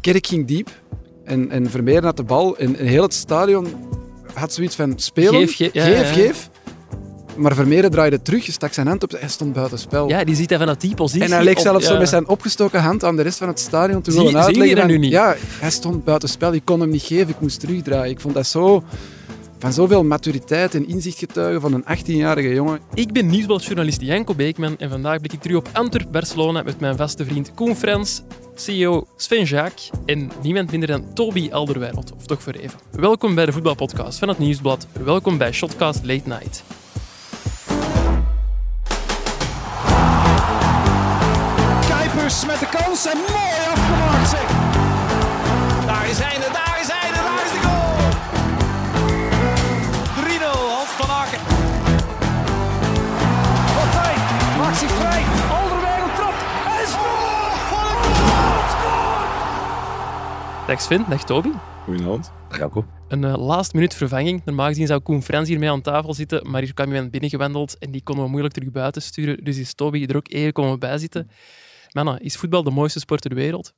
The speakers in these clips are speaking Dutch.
Kerk ging diep en, en Vermeer had de bal. En, en heel het stadion had zoiets van spelen. Geef, ja, geef, ja, geef. Maar Vermeer draaide terug, stak zijn hand op. Hij stond buiten spel. Ja, die ziet hij vanuit die positie. En hij leek zelfs zo met zijn opgestoken hand aan de rest van het stadion te Zie- willen zie je uitleggen. dat van, nu niet? Ja, hij stond buiten spel. Ik kon hem niet geven, ik moest terugdraaien. Ik vond dat zo... Van zoveel maturiteit en inzicht getuigen van een 18-jarige jongen. Ik ben nieuwsbladjournalist Janko Beekman en vandaag blik ik terug op Antwerp-Barcelona met mijn vaste vriend Koen Frans, CEO Sven Jaak en niemand minder dan Toby Alderweireld, of toch voor even. Welkom bij de voetbalpodcast van het Nieuwsblad. Welkom bij Shotcast Late Night. Kuipers met de kans en mooi afgemaakt zeg. Dag Sven, dag Toby. Goedenavond. Janko. Een eh, last minuut vervanging. Normaal gezien zou Koen Frans hiermee aan tafel zitten, maar hier kwam iemand binnengewandeld en die konden we moeilijk terug buiten sturen. Dus is Toby er ook even komen bijzitten. Mannen, is voetbal de mooiste sport ter wereld?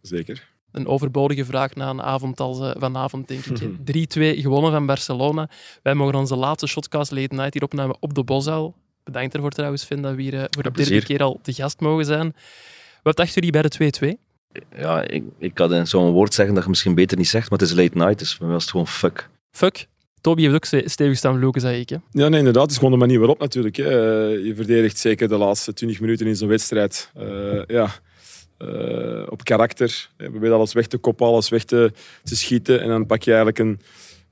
Zeker. een overbodige vraag na een avond als eh, vanavond, denk ik. 3-2 gewonnen van Barcelona. Wij mogen onze laatste shotcast late night hier opnemen op de Bosuil. Bedankt ervoor trouwens, Finn, dat we hier eh, voor de derde keer al te gast mogen zijn. Wat dachten jullie bij de 2-2? Ja, ik, ik kan in zo'n woord zeggen dat je misschien beter niet zegt, maar het is late night, dus voor mij was het gewoon fuck. Fuck. Toby heeft ook ste- stevig staan vloeken, zei ik. Hè? Ja, nee, inderdaad. Het is gewoon de manier waarop natuurlijk. Hè. Eh, Je verdedigt zeker de laatste 20 minuten in zo'n wedstrijd. eh, ja, eh, op karakter. Je probeert alles weg te koppen, alles weg te, te schieten. En dan pak je eigenlijk een,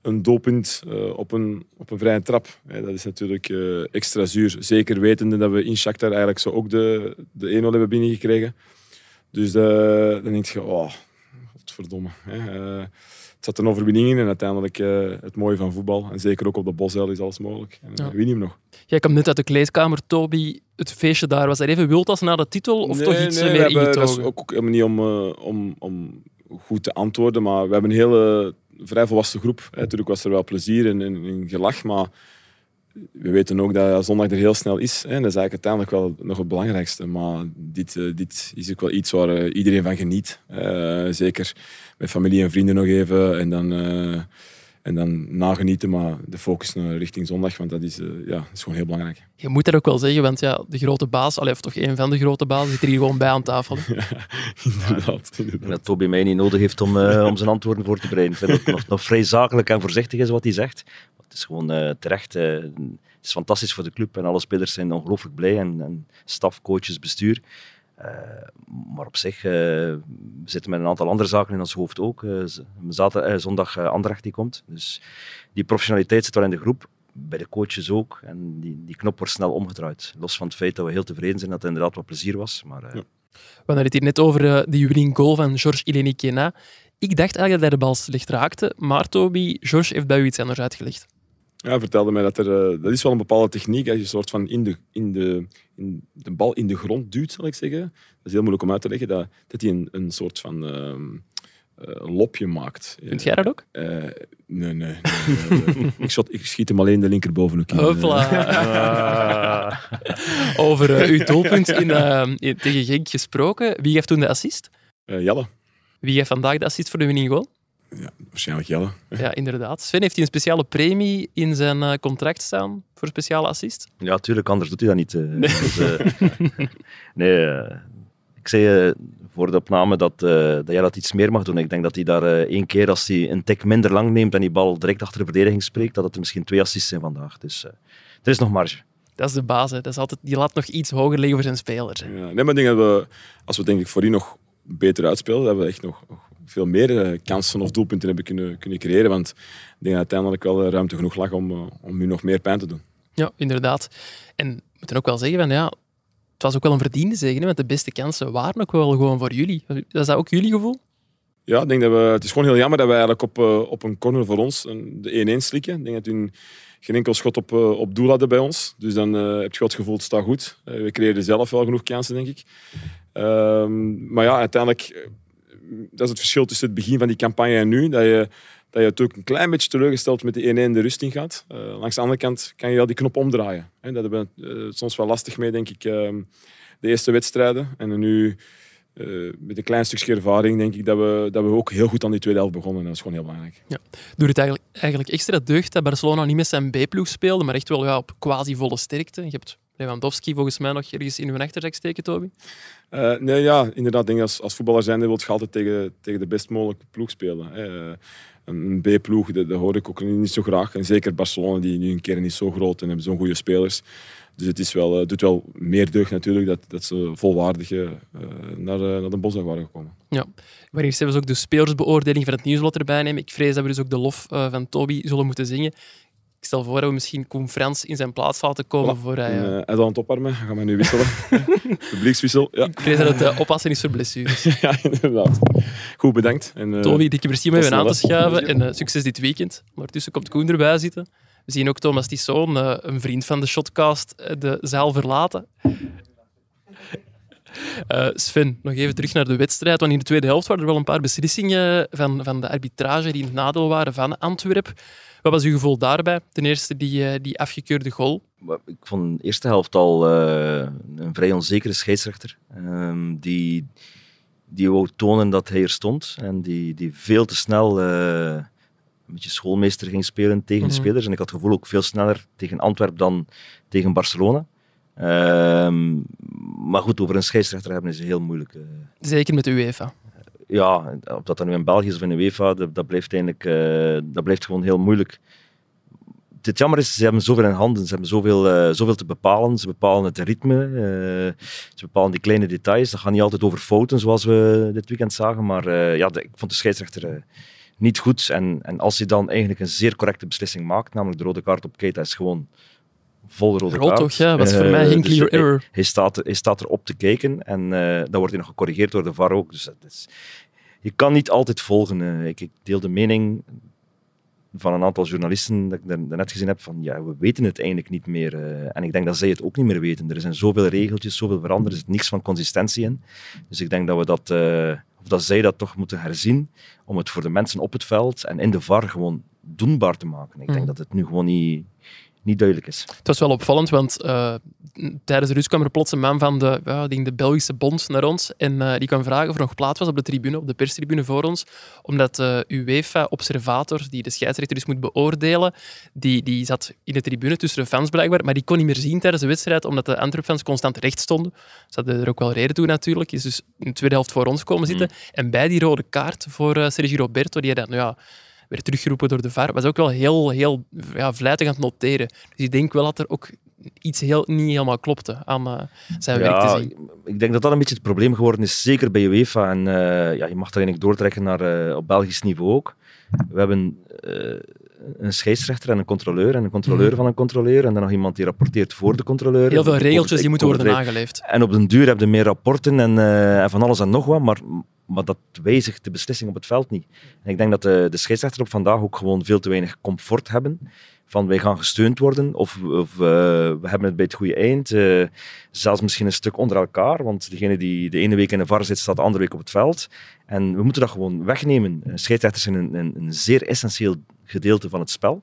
een doelpunt eh, op, een, op een vrije trap. Hè, dat is natuurlijk eh, extra zuur. Zeker wetende dat we in Shakhtar eigenlijk zo ook de, de 1-0 hebben binnengekregen. Dus eh, dan denk je, oh, godverdomme. Hè. Eh, het zat een overwinning in en uiteindelijk eh, het mooie van voetbal. En zeker ook op de Bosuil is alles mogelijk. En Ja. win hem nog. Jij kwam net uit de kleedkamer, Toby. Het feestje daar, was er even wild als na de titel? Of toch iets we meer Dat is ook, helemaal niet om, om, om goed te antwoorden, maar we hebben een hele vrij volwassen groep. Hè. Natuurlijk was er wel plezier en, en, en gelach, maar we weten ook dat zondag er heel snel is. Hè. En dat is eigenlijk uiteindelijk wel nog het belangrijkste. Maar dit, eh, dit is ook wel iets waar eh, iedereen van geniet. Eh, zeker met familie en vrienden nog even en dan, eh, en dan nagenieten, maar de focus naar richting zondag, want dat is, ja, dat is gewoon heel belangrijk. Je moet dat ook wel zeggen, want ja, de grote baas, allee, of toch een van de grote bazen, zit er hier gewoon bij aan tafel. hè. inderdaad. Dat Toby mij niet nodig heeft om, om zijn antwoorden voor te bereiden. Ik vind dat het nog, nog vrij zakelijk en voorzichtig is wat hij zegt. Is gewoon eh, terecht. eh, het is fantastisch voor de club en alle spelers zijn ongelooflijk blij. En, en staf, coaches, bestuur. Eh, maar op zich we zitten met een aantal andere zaken in ons hoofd ook. Zaterdag, zondag Anderlecht die komt. Dus die professionaliteit zit wel in de groep. Bij de coaches ook. En die, die knop wordt snel omgedraaid. Los van het feit dat we heel tevreden zijn dat het inderdaad wat plezier was. Maar Ja. We hadden het hier net over de winning goal van Georges Ilenikena. Ik dacht eigenlijk dat hij de bal slecht raakte, maar Toby, Georges heeft bij u iets anders uitgelegd. Ja, hij vertelde mij dat er... eh, dat is wel een bepaalde techniek. Als je een soort van in de, in de, in de bal in de grond duwt, zal ik zeggen. Dat is heel moeilijk om uit te leggen. Dat, dat hij een, een soort van ehm, eh, lopje maakt. Vind jij dat ook? Eh, nee, nee. nee, nee, nee. ik, shot, ik schiet hem alleen de linkerbovenhoek in. Hopla. Over uw doelpunt in, in- tegen Genk gesproken. Wie heeft toen de assist? Eh, Jelle. Wie heeft vandaag de assist voor de winning goal? Ja, waarschijnlijk Jelle. Ja, inderdaad. Sven, heeft hij een speciale premie in zijn eh, contract staan voor speciale assist? Ja, tuurlijk, anders doet hij dat niet. eh. Dus, eh, nee, ik zei voor de opname dat, eh, dat jij dat iets meer mag doen. Ik denk dat hij daar eh, één keer, als hij een tik minder lang neemt en die bal direct achter de verdediging spreekt, dat het er misschien twee assists zijn vandaag. Dus eh, er is nog marge. Dat is de baas. hè. Dat is altijd, die laat nog iets hoger liggen voor zijn spelers. hè. Ja, nee, maar ik denk dat we, als we denk ik voorin nog beter uitspelen, dat we echt nog, nog veel meer eh, kansen of doelpunten hebben kunnen, kunnen creëren. Want ik denk dat uiteindelijk wel ruimte genoeg lag om, eh, om u nog meer pijn te doen. Ja, inderdaad. En we moeten ook wel zeggen, van, ja, het was ook wel een verdiende zege, hè, want de beste kansen waren ook wel gewoon voor jullie. Was dat ook jullie gevoel? Ja, ik denk dat we, het is gewoon heel jammer dat we eigenlijk op, eh, op een corner voor ons een- de 1-1 slikken. Ik denk dat hun geen enkel schot op, op doel hadden bij ons. Dus dan heb je wel het gevoel, het staat goed. We creëerden zelf wel genoeg kansen, denk ik. Ehm, maar ja, uiteindelijk, dat is het verschil tussen het begin van die campagne en nu. Dat je, dat je het ook een klein beetje teleurgesteld met die 1-1 de rust in gaat. Eh, langs de andere kant kan je wel die knop omdraaien. Hè, dat hebben we eh, soms wel lastig mee, denk ik, ehm, de eerste wedstrijden. En nu eh, met een klein stukje ervaring denk ik dat we, dat we ook heel goed aan die tweede helft begonnen. En dat is gewoon heel belangrijk. Doet het eigenlijk, eigenlijk extra deugd dat Barcelona niet met zijn B-ploeg speelde, maar echt wel ja, op quasi volle sterkte. Je hebt Lewandowski volgens mij nog ergens in hun achterzak steken, Toby. Uh, nee, ja, inderdaad. Denk als, als voetballer zijn wil je altijd tegen, tegen de best mogelijke ploeg spelen. Hè. Uh, een B-ploeg, dat, dat, hoor ik ook niet zo graag. En zeker Barcelona, die nu een keer niet zo groot en hebben zo'n goede spelers. Dus het is wel, uh, doet wel meer deugd natuurlijk dat, dat ze volwaardig naar, naar de Bosdag waren gekomen. Ja, maar eerst hebben we ook de spelersbeoordeling van het nieuwsblad erbij nemen. Ik vrees dat we dus ook de lof van Toby zullen moeten zingen. Ik stel voor dat we misschien Koen Frans in zijn plaats laten komen. Voilà. Voor hij, en, hij is aan het opwarmen. Gaan we nu wisselen. Publiekswissel. Ja. Ik vrees dat het oppassen is voor blessures. ja, inderdaad. Goed, bedankt. En, Toby, dikke merci om even aan te schuiven. En succes dit weekend. Ondertussen komt Koen erbij zitten. We zien ook Thomas Tisson, een vriend van de Shotcast, de zaal verlaten. Uh, Sven, nog even terug naar de wedstrijd. Want in de tweede helft waren er wel een paar beslissingen van, van de arbitrage die in het nadeel waren van Antwerpen. Wat was uw gevoel daarbij? Ten eerste die, die afgekeurde goal. Ik vond de eerste helft al uh, een vrij onzekere scheidsrechter. Um, die, die wou tonen dat hij er stond. En die, die veel te snel... Uh, een beetje schoolmeester ging spelen tegen de Mhm. spelers. En ik had het gevoel ook veel sneller tegen Antwerpen dan tegen Barcelona. Ehm, maar goed, over een scheidsrechter hebben is heel moeilijk. eh. Zeker met de UEFA. Ja, of dat dan nu in België is of in de UEFA, dat, dat blijft eigenlijk eh, dat blijft gewoon heel moeilijk. Het jammer is, ze hebben zoveel in handen, ze hebben zoveel, eh, zoveel te bepalen. Ze bepalen het ritme, eh, ze bepalen die kleine details. Dat gaat niet altijd over fouten, zoals we dit weekend zagen. Maar ja, de- ik vond de scheidsrechter niet goed. En, en als hij dan eigenlijk een zeer correcte beslissing maakt, namelijk de rode kaart op Keita, is gewoon vol rode Rood kaart. toch? Ja, was voor Eh, mij geen dus clear hij- error. Hij staat, hij staat erop te kijken en dan wordt hij nog gecorrigeerd door de VAR ook. Dus dat is, je kan niet altijd volgen. ik, ik deel de mening van een aantal journalisten dat ik daar- daarnet gezien heb van ja, we weten het eigenlijk niet meer. eh. en ik denk dat zij het ook niet meer weten. Er zijn zoveel regeltjes, zoveel veranderd, er zit niks van consistentie in. Dus ik denk dat we dat, eh, of dat zij dat toch moeten herzien om het voor de mensen op het veld en in de VAR gewoon doenbaar te maken. Ik denk Mhm. dat het nu gewoon niet, niet duidelijk is. Het was wel opvallend, want eh, tijdens de rust kwam er plots een man van de, ja, de Belgische bond naar ons en eh, die kwam vragen of er nog plaats was op de tribune, op de perstribune voor ons, omdat de UEFA-observator, die de scheidsrechter dus moet beoordelen, die, die zat in de tribune tussen de fans blijkbaar, maar die kon niet meer zien tijdens de wedstrijd, omdat de Antwerp-fans constant recht stonden. Ze hadden er ook wel reden toe natuurlijk. Is dus in de tweede helft voor ons komen zitten. En bij die rode kaart voor eh, Sergio Roberto, die dan, ja, werd teruggeroepen door de VAR, was ook wel heel, heel ja, vlijtig aan het noteren. Dus ik denk wel dat er ook iets heel, niet helemaal klopte aan eh, zijn werk te zien. Ik denk dat dat een beetje het probleem geworden is, zeker bij UEFA. En eh, ja, je mag dat eigenlijk doortrekken naar eh, op Belgisch niveau ook. We hebben een scheidsrechter en een controleur en een controleur Mhm. van een controleur en dan nog iemand die rapporteert voor de controleur. Heel veel regeltjes die moeten worden nageleefd. En op den duur heb je meer rapporten en, en van alles en nog wat, maar, maar dat wijzigt de beslissing op het veld niet. En ik denk dat de, de scheidsrechter op vandaag ook gewoon veel te weinig comfort hebben. Van wij gaan gesteund worden of, eh, we hebben het bij het goede eind. eh, zelfs misschien een stuk onder elkaar, want degene die de ene week in de VAR zit, staat de andere week op het veld. En we moeten dat gewoon wegnemen. Eh, Scheidsrechters zijn een, een, een zeer essentieel gedeelte van het spel.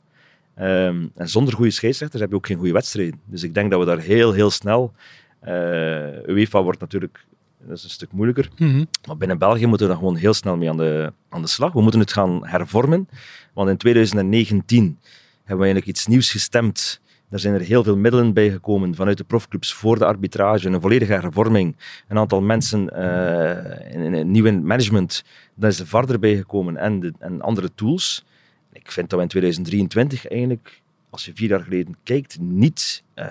Ehm, en zonder goede scheidsrechters heb je ook geen goede wedstrijden. Dus ik denk dat we daar heel, heel snel... eh UEFA wordt natuurlijk dat is een stuk moeilijker. Mhm. Maar binnen België moeten we daar gewoon heel snel mee aan de, aan de slag. We moeten het gaan hervormen. Want in 2019 hebben we eigenlijk iets nieuws gestemd. Daar zijn er heel veel middelen bij gekomen vanuit de profclubs voor de arbitrage. Een volledige hervorming. Een aantal mensen eh, in, in een nieuw management. Daar is de VAR erbij gekomen en, de, en andere tools. Ik vind dat we in 2023 eigenlijk, als je vier jaar geleden kijkt, niet eh,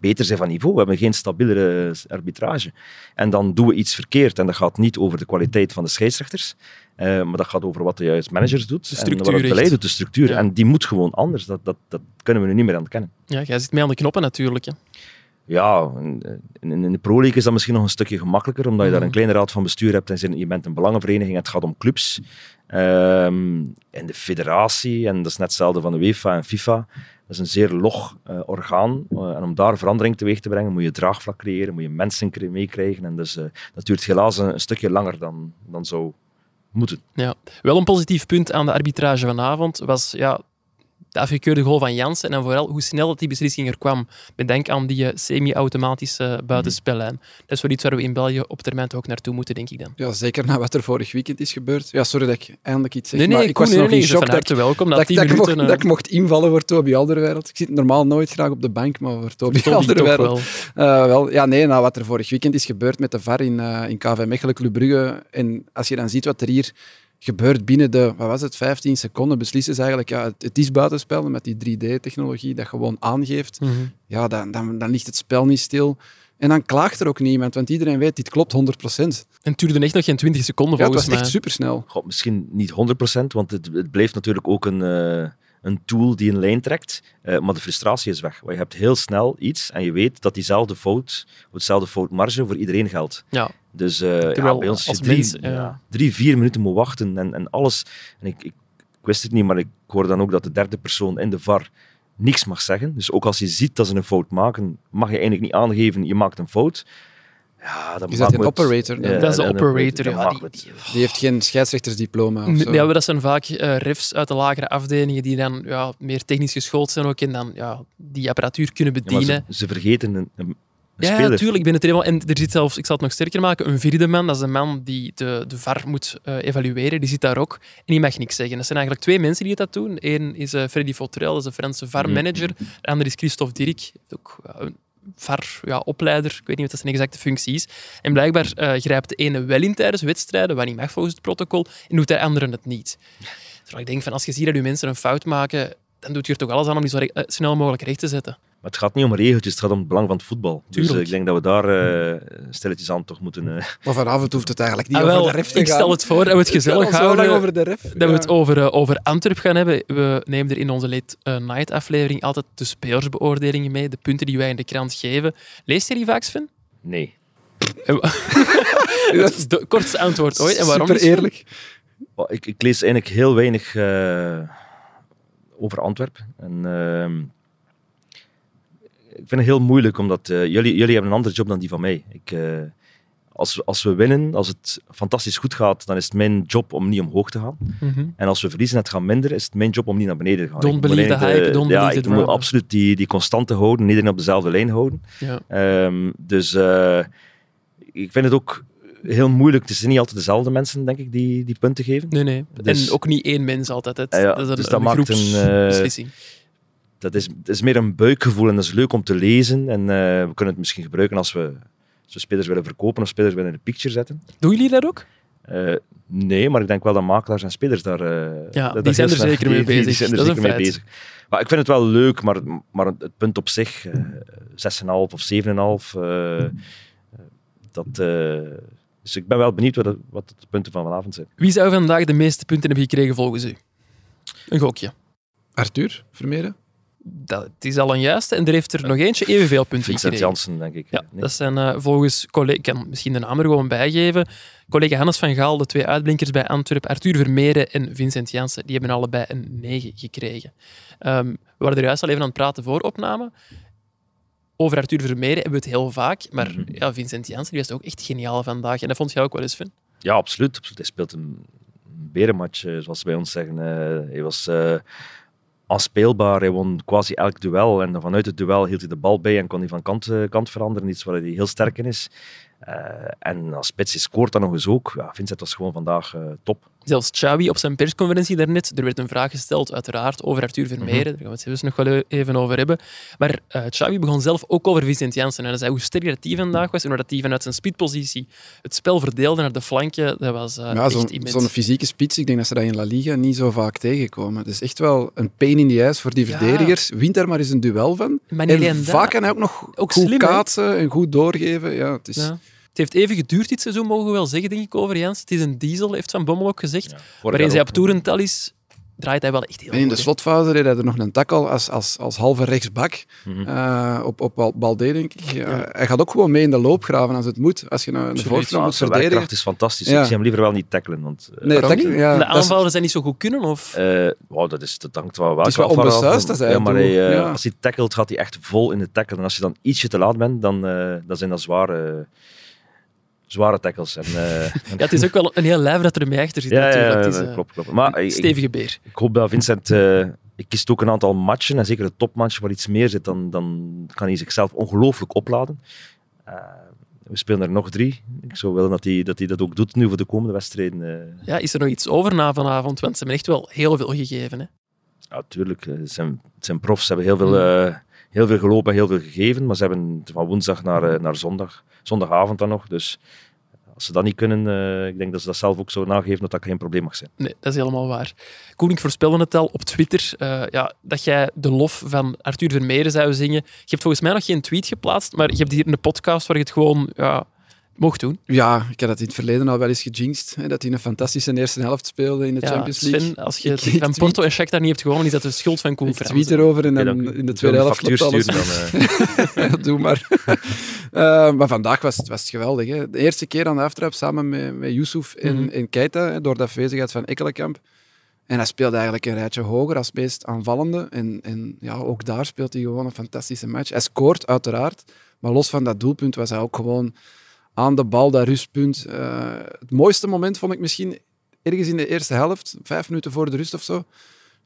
beter zijn van niveau. We hebben geen stabielere arbitrage. En dan doen we iets verkeerd. En dat gaat niet over de kwaliteit van de scheidsrechters, eh, maar dat gaat over wat de juiste managers doet. De en wat structuur het beleid doet, de structuur. Ja. En die moet gewoon anders. Dat, dat, dat kunnen we nu niet meer ontkennen. Ja, jij zit mee aan de knoppen natuurlijk. Hè. Ja, in, de Pro League is dat misschien nog een stukje gemakkelijker, omdat je daar Mhm. een kleine raad van bestuur hebt en je bent een belangenvereniging, het gaat om clubs. Ehm en de federatie, en dat is net hetzelfde van de UEFA en FIFA, dat is een zeer log eh, orgaan. Eh, en om daar verandering teweeg te brengen, moet je draagvlak creëren, moet je mensen meekrijgen. En dus, eh, dat duurt helaas een, een stukje langer dan, dan zou moeten. Ja. Wel een positief punt aan de arbitrage vanavond was ja, de afgekeurde goal van Jansen en dan vooral hoe snel dat die beslissing er kwam. Bedenk aan die eh, semi-automatische buitenspellijn. Dat is wel iets waar we in België op termijn toch ook naartoe moeten, denk ik dan. Ja, zeker na wat er vorig weekend is gebeurd. Ja, sorry dat ik eindelijk iets zeg, Nee, nee, maar ik was nee, nog in bent shock dat ik, welkom. Na dat, dat, ik minuten... mocht, eh, dat ik mocht invallen voor Toby Alderweireld. Ik zit normaal nooit graag op de bank, maar voor Toby, Toby toch Alderweireld... wel. Eh, wel, ja, nee, nou, wat er vorig weekend is gebeurd met de VAR in, eh, in KV Mechelen, Club Brugge. En als je dan ziet wat er hier gebeurt binnen de, wat was het, 15 seconden, beslissen ze eigenlijk, ja, het, het is buitenspel met die 3D-technologie dat gewoon aangeeft. Mhm. Ja, dan, dan, dan ligt het spel niet stil. En dan klaagt er ook niemand, want iedereen weet, dit klopt 100%. En het duurde echt nog geen 20 seconden Ja, het volgens was mij. echt supersnel. Goh, misschien niet 100%, want het, het blijft natuurlijk ook een, eh, een tool die een lijn trekt. Eh, maar de frustratie is weg. Want je hebt heel snel iets en je weet dat diezelfde fout, of hetzelfde foutmarge voor iedereen geldt. Ja. Dus eh, ja, bij ons als je drie, mens, ja. drie, vier minuten moet wachten en, en alles. En ik, ik, ik wist het niet, maar ik hoor dan ook dat de derde persoon in de VAR niks mag zeggen. Dus ook als je ziet dat ze een fout maken, mag je eigenlijk niet aangeven, je maakt een fout. Ja, dan Is dat een het- operator? Dat is de operator, ja, die-. Die heeft geen scheidsrechtersdiploma of zo. Ja, maar dat zijn vaak eh refs uit de lagere afdelingen die dan ja, meer technisch geschoold zijn ook en dan ja, die apparatuur kunnen Ja, bedienen. ze, ze vergeten een, een, een Ja, natuurlijk, ik ben het er helemaal... En er zit zelfs, ik zal het nog sterker maken, een vierde man, dat is een man die de, de VAR moet eh, evalueren, die zit daar ook en die mag niks zeggen. Dat zijn eigenlijk twee mensen die dat doen. Eén is eh, Freddy Fautrel, dat is de Franse VAR-manager. De andere is Christophe Dirk, ook ja, een VAR-opleider. ik weet niet wat zijn exacte functie is. En blijkbaar eh, grijpt de ene wel in tijdens wedstrijden, wat niet mag volgens het protocol, en doet de andere het niet. Terwijl ik denk, van, als je ziet dat je mensen een fout maken, dan doet je er toch alles aan om die zo snel mogelijk recht te zetten. Maar het gaat niet om regeltjes, het gaat om het belang van het voetbal. Dus Tuurlijk. eh, ik denk dat we daar eh stilletjes aan toch moeten... eh, Maar vanavond hoeft het eigenlijk niet Ah, wel, over de ref te ik gaan. stel het voor dat we het gezellig zo houden. over de ref. Dat we het over, over Antwerp gaan hebben. We nemen er in onze Late Night aflevering altijd de spelersbeoordelingen mee, de punten die wij in de krant geven. Leest je die vaak, Sven? nee. Dat is het kortste antwoord ooit. En waarom? Super eerlijk. Ik, ik lees eigenlijk heel weinig eh, over Antwerpen. En, ehm, vind het heel moeilijk, omdat eh, jullie, jullie hebben een andere job dan die van mij. Ik, eh, als, we, als we winnen, als het fantastisch goed gaat, dan is het mijn job om niet omhoog te gaan. Mhm. En als we verliezen en het gaat minder, is het mijn job om niet naar beneden te gaan. Don't Ik believe the hype, don't ja, ik moet absoluut die, die constante houden, iedereen op dezelfde lijn houden. Ja. Ehm, dus eh, ik vind het ook heel moeilijk. Het zijn niet altijd dezelfde mensen, denk ik, die, die punten geven. Nee, nee. Dus- en ook niet één mens altijd. Het, Ja, ja, dat is een, dus dat een maakt een. Dat is, het is meer een buikgevoel en dat is leuk om te lezen. En eh, we kunnen het misschien gebruiken als we, als we spelers willen verkopen of spelers willen in de picture zetten. Doen jullie dat ook? Eh, nee, maar ik denk wel dat makelaars en spelers daar... eh, Ja, dat- die zijn er zeker mee die- die- die bezig. zijn er Dat zeker mee bezig. Maar ik vind het wel leuk, maar, maar het punt op zich, eh 6,5 of 7,5, eh, eh, dat... eh, dus ik ben wel benieuwd wat, wat de punten van vanavond zijn. Wie zou vandaag de meeste punten hebben gekregen volgens u? Een gokje. Arthur Vermeeren? Dat het is al een juiste. En er heeft er nog eentje evenveel punten Vincent gekregen. Janssen, denk ik. Ja, Nee? dat zijn eh, volgens collega, ik kan misschien de naam er gewoon bijgeven. Collega Hannes van Gaal, de twee uitblinkers bij Antwerpen, Arthur Vermeeren en Vincent Janssen, die hebben allebei een 9 gekregen. Ehm, we waren er juist al even aan het praten voor opname. Over Arthur Vermeeren hebben we het heel vaak, maar Mhm. ja, Vincent Janssen die was ook echt geniaal vandaag. En dat vond jij ook wel eens, Vin? Ja, absoluut. absoluut. Hij speelt een berenmatch, eh, zoals ze bij ons zeggen. Eh, hij was aanspeelbaar. Hij won quasi elk duel. En vanuit het duel hield hij de bal bij en kon hij van kant, eh, kant veranderen. Iets waar hij heel sterk in is. Eh, en als spits hij scoort dan nog eens ook. Ja, Vincent was gewoon vandaag eh, top. Zelfs Xavi op zijn persconferentie daarnet, er werd een vraag gesteld, uiteraard, over Arthur Vermeeren. Mhm. Daar gaan we het zelfs nog wel even over hebben. Maar eh Xavi begon zelf ook over Vincent Janssen. En hij zei hoe sterk dat hij vandaag was en hoe dat hij vanuit zijn speedpositie het spel verdeelde naar de flanken. Dat was eh, Ja, echt zo'n immens. zo'n fysieke spits, ik denk dat ze dat in La Liga niet zo vaak tegenkomen. Het is echt wel een pain in the ass voor die Ja. verdedigers. Wint daar maar eens een duel van. En vaak kan hij ook nog Ook goed slim, kaatsen en goed doorgeven. Ja, het is... Ja. Het heeft even geduurd dit seizoen, mogen we wel zeggen, denk ik, over Jans. Het is een diesel, heeft Van Bommel ook gezegd. Vorig Waarin ook. op toerental is, draait hij wel echt heel En in de slotfase deed hij er nog een tackle als, als, als halve rechtsbak Mhm. eh, op, op Bal- Balde, denk ik. Ja, Hij gaat ook gewoon mee in de loopgraven als het moet. Als je nou een voorsprong moet zijn verdedigen. is fantastisch. Ja. Ik zie hem liever wel niet tackelen. Want, eh, Nee, niet? ja, de dat is- aanvallers zijn niet zo goed kunnen? Of? Eh, wow, dat, is, dat hangt wel wel. is wel hij het maar doet, hij, eh, ja. als hij tackelt, gaat hij echt vol in de tackle. En als je dan ietsje te laat bent, dan, eh, dan zijn dat zware, zware tackles. En, eh, Ja, het is ook wel een heel lijf dat er mee achter zit, ja, is, eh, klopt, klopt. Maar stevige beer. ik hoop dat Vincent eh, ik kies ook een aantal matchen, en zeker de topmatchen waar iets meer zit, dan, dan kan hij zichzelf ongelooflijk opladen. We spelen er nog drie. Ik zou willen dat hij dat, hij dat ook doet nu voor de komende wedstrijden. Ja, is er nog iets over na vanavond? Want ze hebben echt wel heel veel gegeven. Hè? Ja, tuurlijk. Het zijn, het zijn profs. Ze hebben heel veel, uh, heel veel gelopen en heel veel gegeven. Maar ze hebben van woensdag naar, naar zondag, zondagavond dan nog. Dus als ze dat niet kunnen, uh, ik denk dat ze dat zelf ook zo nageven dat dat geen probleem mag zijn. Nee, dat is helemaal waar. Koen, ik voorspelde het al op Twitter uh, ja, dat jij de lof van Arthur Vermeeren zou zingen. Je hebt volgens mij nog geen tweet geplaatst, maar je hebt hier een podcast waar je het gewoon ja, mocht doen. Ja, ik heb dat in het verleden al wel eens gejinxed. Hè, dat hij een fantastische eerste helft speelde in de Champions League. Sven, als je ik, van Porto en Shakhtar niet hebt gewonnen, is dat de schuld van Koen Ik tweet erover en dan, in de tweede helft klopt alles. Dan, uh... ja, doe maar. uh, maar vandaag was, was het geweldig. Hè. De eerste keer aan de aftrap samen met, met Yusuf en, mm -hmm. Keita, door de afwezigheid van Ekkelenkamp. En hij speelde eigenlijk een rijtje hoger als meest aanvallende. En, en ja, ook daar speelt hij gewoon een fantastische match. Hij scoort uiteraard, maar los van dat doelpunt was hij ook gewoon aan de bal, dat rustpunt. Uh, het mooiste moment vond ik misschien ergens in de eerste helft, vijf minuten voor de rust of zo.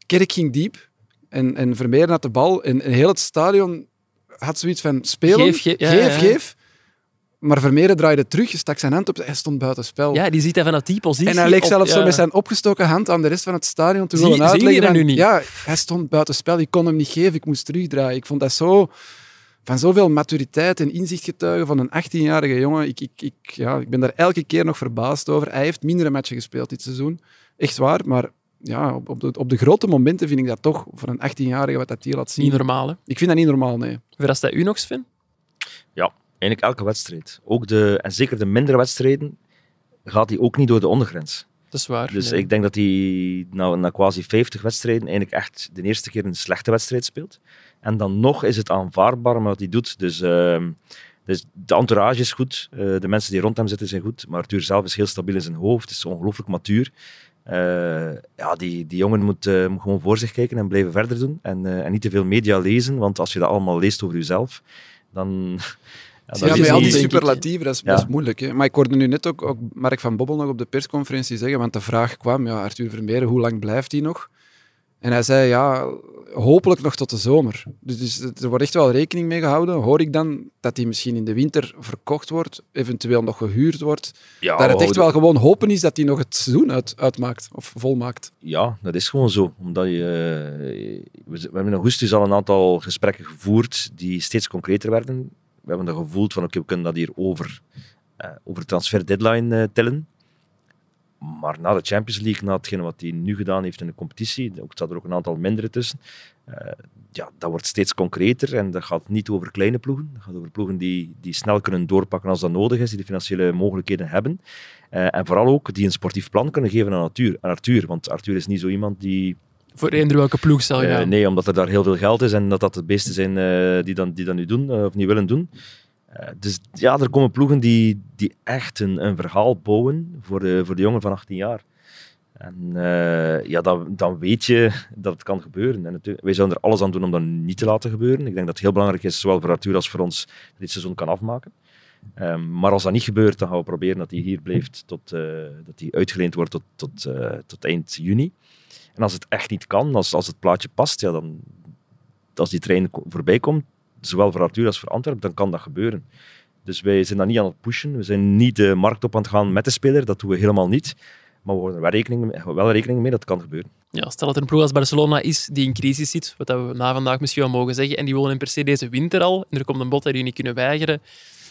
Kerk ging diep en, en Vermeer had de bal. En, en heel het stadion had zoiets van spelen, geef, ge ja, geef, ja. geef. Maar Vermeer draaide terug, stak zijn hand op, hij stond buiten spel. Ja, die ziet hij vanuit die positie. En hij leek zelfs zo met zijn opgestoken hand aan de rest van het stadion te Zie- willen zie je uitleggen. dat van, nu niet? Ja, hij stond buiten spel, ik kon hem niet geven, ik moest terugdraaien. Ik vond dat zo van zoveel maturiteit en inzicht getuigen van een 18-jarige jongen. Ik, ik, ik, ja, ik ben daar elke keer nog verbaasd over. Hij heeft mindere matchen gespeeld dit seizoen. Echt waar, maar ja, op, op, de, op de grote momenten vind ik dat toch voor een 18-jarige wat dat hier laat zien. Niet normaal, hè? Ik vind dat niet normaal, nee. Verrast dat u nog, Sven? Ja, eigenlijk elke wedstrijd. Ook de, en zeker de mindere wedstrijden gaat hij ook niet door de ondergrens. Dat is waar. Dus nee. ik denk dat hij na, na quasi 50 wedstrijden eigenlijk echt de eerste keer een slechte wedstrijd speelt. En dan nog is het aanvaardbaar wat hij doet. Dus, uh, dus de entourage is goed, uh, de mensen die rond hem zitten zijn goed, maar Arthur zelf is heel stabiel in zijn hoofd, is ongelooflijk matuur. Uh, ja, die, die jongen moet, uh, moet, gewoon voor zich kijken en blijven verder doen. En, en, niet te veel media lezen, want als je dat allemaal leest over jezelf, dan... Ja, ja met al die superlatieven, dat is, ja. dat is moeilijk. Hè? Maar ik hoorde nu net ook, ook Mark van Bobbel nog op de persconferentie zeggen, want de vraag kwam, ja, Arthur Vermeer, hoe lang blijft hij nog? En hij zei, ja, hopelijk nog tot de zomer. Dus, dus, er wordt echt wel rekening mee gehouden. Hoor ik dan dat hij misschien in de winter verkocht wordt, eventueel nog gehuurd wordt? Ja, dat het echt wel gewoon hopen is dat hij nog het seizoen uit, uitmaakt of volmaakt? Ja, dat is gewoon zo. Omdat je, we hebben in augustus al een aantal gesprekken gevoerd die steeds concreter werden. We hebben dan gevoeld van, oké, okay, we kunnen dat hier over, uh, over transfer deadline uh, tellen. Maar na de Champions League, na hetgene wat hij nu gedaan heeft in de competitie, ook staat er ook een aantal mindere tussen, uh, ja, dat wordt steeds concreter en dat gaat niet over kleine ploegen. Dat gaat over ploegen die, die snel kunnen doorpakken als dat nodig is, die de financiële mogelijkheden hebben. Uh, en vooral ook die een sportief plan kunnen geven aan Arthur. Aan Arthur want Arthur is niet zo iemand die... Voor eender welke ploeg zal je uh, Nee, omdat er daar heel veel geld is en dat dat het beste zijn die, dan, die dat nu doen of niet willen doen. Uh, dus ja, er komen ploegen die, die echt een, een verhaal bouwen voor de, voor de jongen van 18 jaar. En uh, ja, dan, dan weet je dat het kan gebeuren. En het, wij zullen er alles aan doen om dat niet te laten gebeuren. Ik denk dat het heel belangrijk is, zowel voor Arthur als voor ons, dat dit seizoen kan afmaken. Um, maar als dat niet gebeurt, dan gaan we proberen dat hij hier blijft, tot, uh, dat hij uitgeleend wordt tot, tot, tot eind juni. En als het echt niet kan, als, als het plaatje past, ja, dan, als die trein voorbij komt, zowel voor Arthur als voor Antwerpen, dan kan dat gebeuren. Dus wij zijn dat niet aan het pushen. We zijn niet de markt op aan het gaan met de speler. Dat doen we helemaal niet. Maar we houden er wel rekening mee, wel rekening mee dat het kan gebeuren. Ja, stel dat er een ploeg als Barcelona is die in crisis zit, wat we na vandaag misschien wel mogen zeggen, en die willen in per se deze winter al, en er komt een bod dat die niet kunnen weigeren,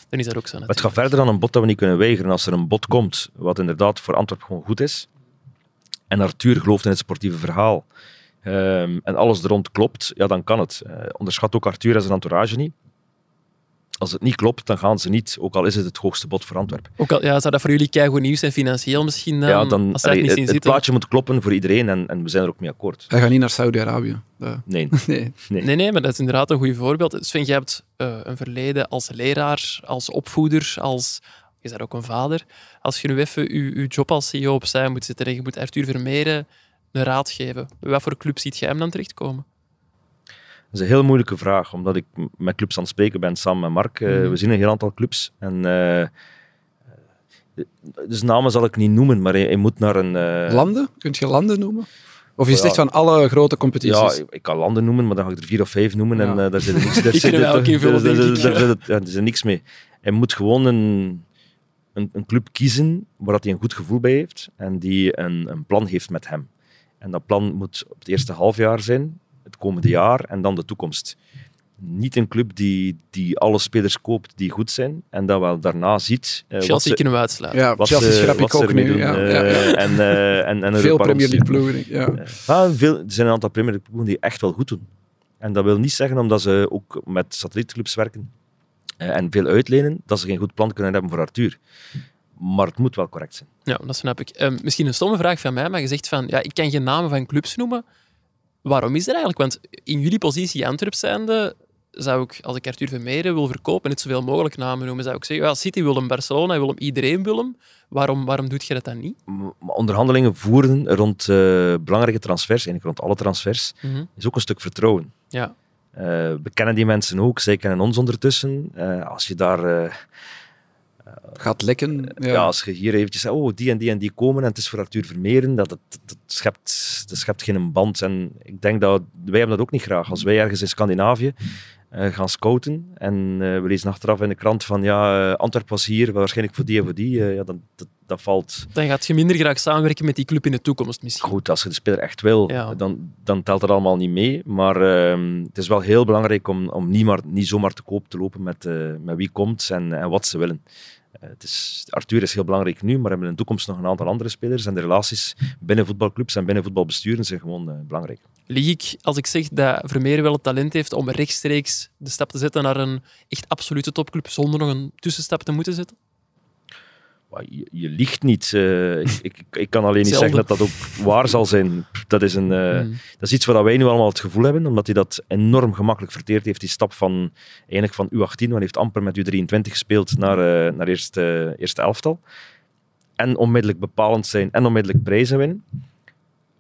dan is dat ook zo. Natuurlijk. Het gaat verder dan een bod dat we niet kunnen weigeren. Als er een bod komt, wat inderdaad voor Antwerpen gewoon goed is, en Arthur gelooft in het sportieve verhaal, Um, en alles er rond klopt, ja, dan kan het. Uh, onderschat ook Arthur en zijn entourage niet. Als het niet klopt, dan gaan ze niet, ook al is het het hoogste bod voor Antwerpen. Ook al ja, zou dat voor jullie keigoed nieuws zijn, financieel misschien? Dan, ja, dan, als allee, het, niet het, zitten. plaatje moet kloppen voor iedereen en, en, we zijn er ook mee akkoord. Hij gaat niet naar Saudi-Arabië. Nee. nee. Nee. nee. nee, maar dat is inderdaad een goed voorbeeld. Sven, jij hebt uh, een verleden als leraar, als opvoeder, als... Je bent ook een vader. Als je nu even je, je job als CEO opzij moet zetten en je moet Arthur Vermeeren een raad geven. Wat voor club ziet jij hem dan terechtkomen? Dat is een heel moeilijke vraag, omdat ik met clubs aan het spreken ben, Sam en Mark. Uh, mm. We zien een heel aantal clubs. En, uh, dus namen zal ik niet noemen, maar hij moet naar een... Uh... Landen? Kunt je landen noemen? Of je Ja. zegt van alle grote Ja, competities? ik kan landen noemen, maar dan ga ik er vier of vijf noemen en Ja. eh, daar zit er niks, daar Die zit er- daar- zit ja, Er niks mee. Hij moet gewoon een, een, een club kiezen waar dat hij een goed gevoel bij heeft en die een, een plan heeft met hem. En dat plan moet op het eerste halfjaar zijn, het komende jaar en dan de toekomst. Niet een club die, die alle spelers koopt die goed zijn en dat wel daarna ziet eh, Chelsea ze, kunnen we uitsluiten. Ja, wat Chelsea schrap ik ook nu. doen. Ja, eh, ja, ja. En, eh, en, en er Veel Premier League ploegen. Ja. Ah, veel, er zijn een aantal Premier League ploegen die echt wel goed doen. En dat wil niet zeggen omdat ze ook met satellietclubs werken eh, en veel uitlenen, dat ze geen goed plan kunnen hebben voor Arthur. Maar het moet wel correct zijn. Ja, dat snap ik. Ehm, misschien een stomme vraag van mij, maar je zegt van, ja, ik kan geen namen van clubs noemen. Waarom is dat eigenlijk? Want in jullie positie Antwerp zijnde, zou ik, als ik Arthur Vermeeren wil verkopen, net zoveel mogelijk namen noemen, zou ik zeggen, ja, City wil hem, Barcelona wil hem, iedereen wil hem. Waarom, waarom doet je dat dan niet? Onderhandelingen voeren rond eh, belangrijke transfers, eigenlijk rond alle transfers, Mhm. is ook een stuk vertrouwen. Ja, Eh, we kennen die mensen ook, zij kennen ons ondertussen. Eh, als je daar... Gaat lekken. Ja. Ja. als je hier eventjes zegt, oh, die en die en die komen en het is voor Arthur Vermeeren, dat, dat, dat, schept, dat schept geen band. En ik denk dat wij hebben dat ook niet graag. Als wij ergens in Scandinavië eh, gaan scouten en eh, we lezen achteraf in de krant van ja, eh, Antwerp was hier, waarschijnlijk voor die en voor die, eh, ja, dan, dat, dat valt dan gaat je minder graag samenwerken met die club in de toekomst misschien. goed. Als je de speler echt wil, Ja. dan, dan telt dat allemaal niet mee. Maar ehm, het is wel heel belangrijk om, om niet, maar, niet zomaar te koop te lopen met, eh, met wie komt en, en wat ze willen. Eh, het is, Arthur is heel belangrijk nu, maar we hebben in de toekomst nog een aantal andere spelers. En de relaties binnen voetbalclubs en binnen voetbalbesturen zijn gewoon eh, belangrijk. Lieg ik als ik zeg dat Vermeer wel het talent heeft om rechtstreeks de stap te zetten naar een echt absolute topclub zonder nog een tussenstap te moeten zetten? Je, je liegt niet. eh, ik, ik, ik kan alleen niet zeggen dat dat ook waar zal zijn. Dat is, een, eh, Hmm. dat is iets waar wij nu allemaal het gevoel hebben, omdat hij dat enorm gemakkelijk verteerd heeft. Die stap van, eigenlijk van U18, want hij heeft amper met U23 gespeeld, naar, eh, naar eerste, eerste elftal. En onmiddellijk bepalend zijn en onmiddellijk prijzen winnen.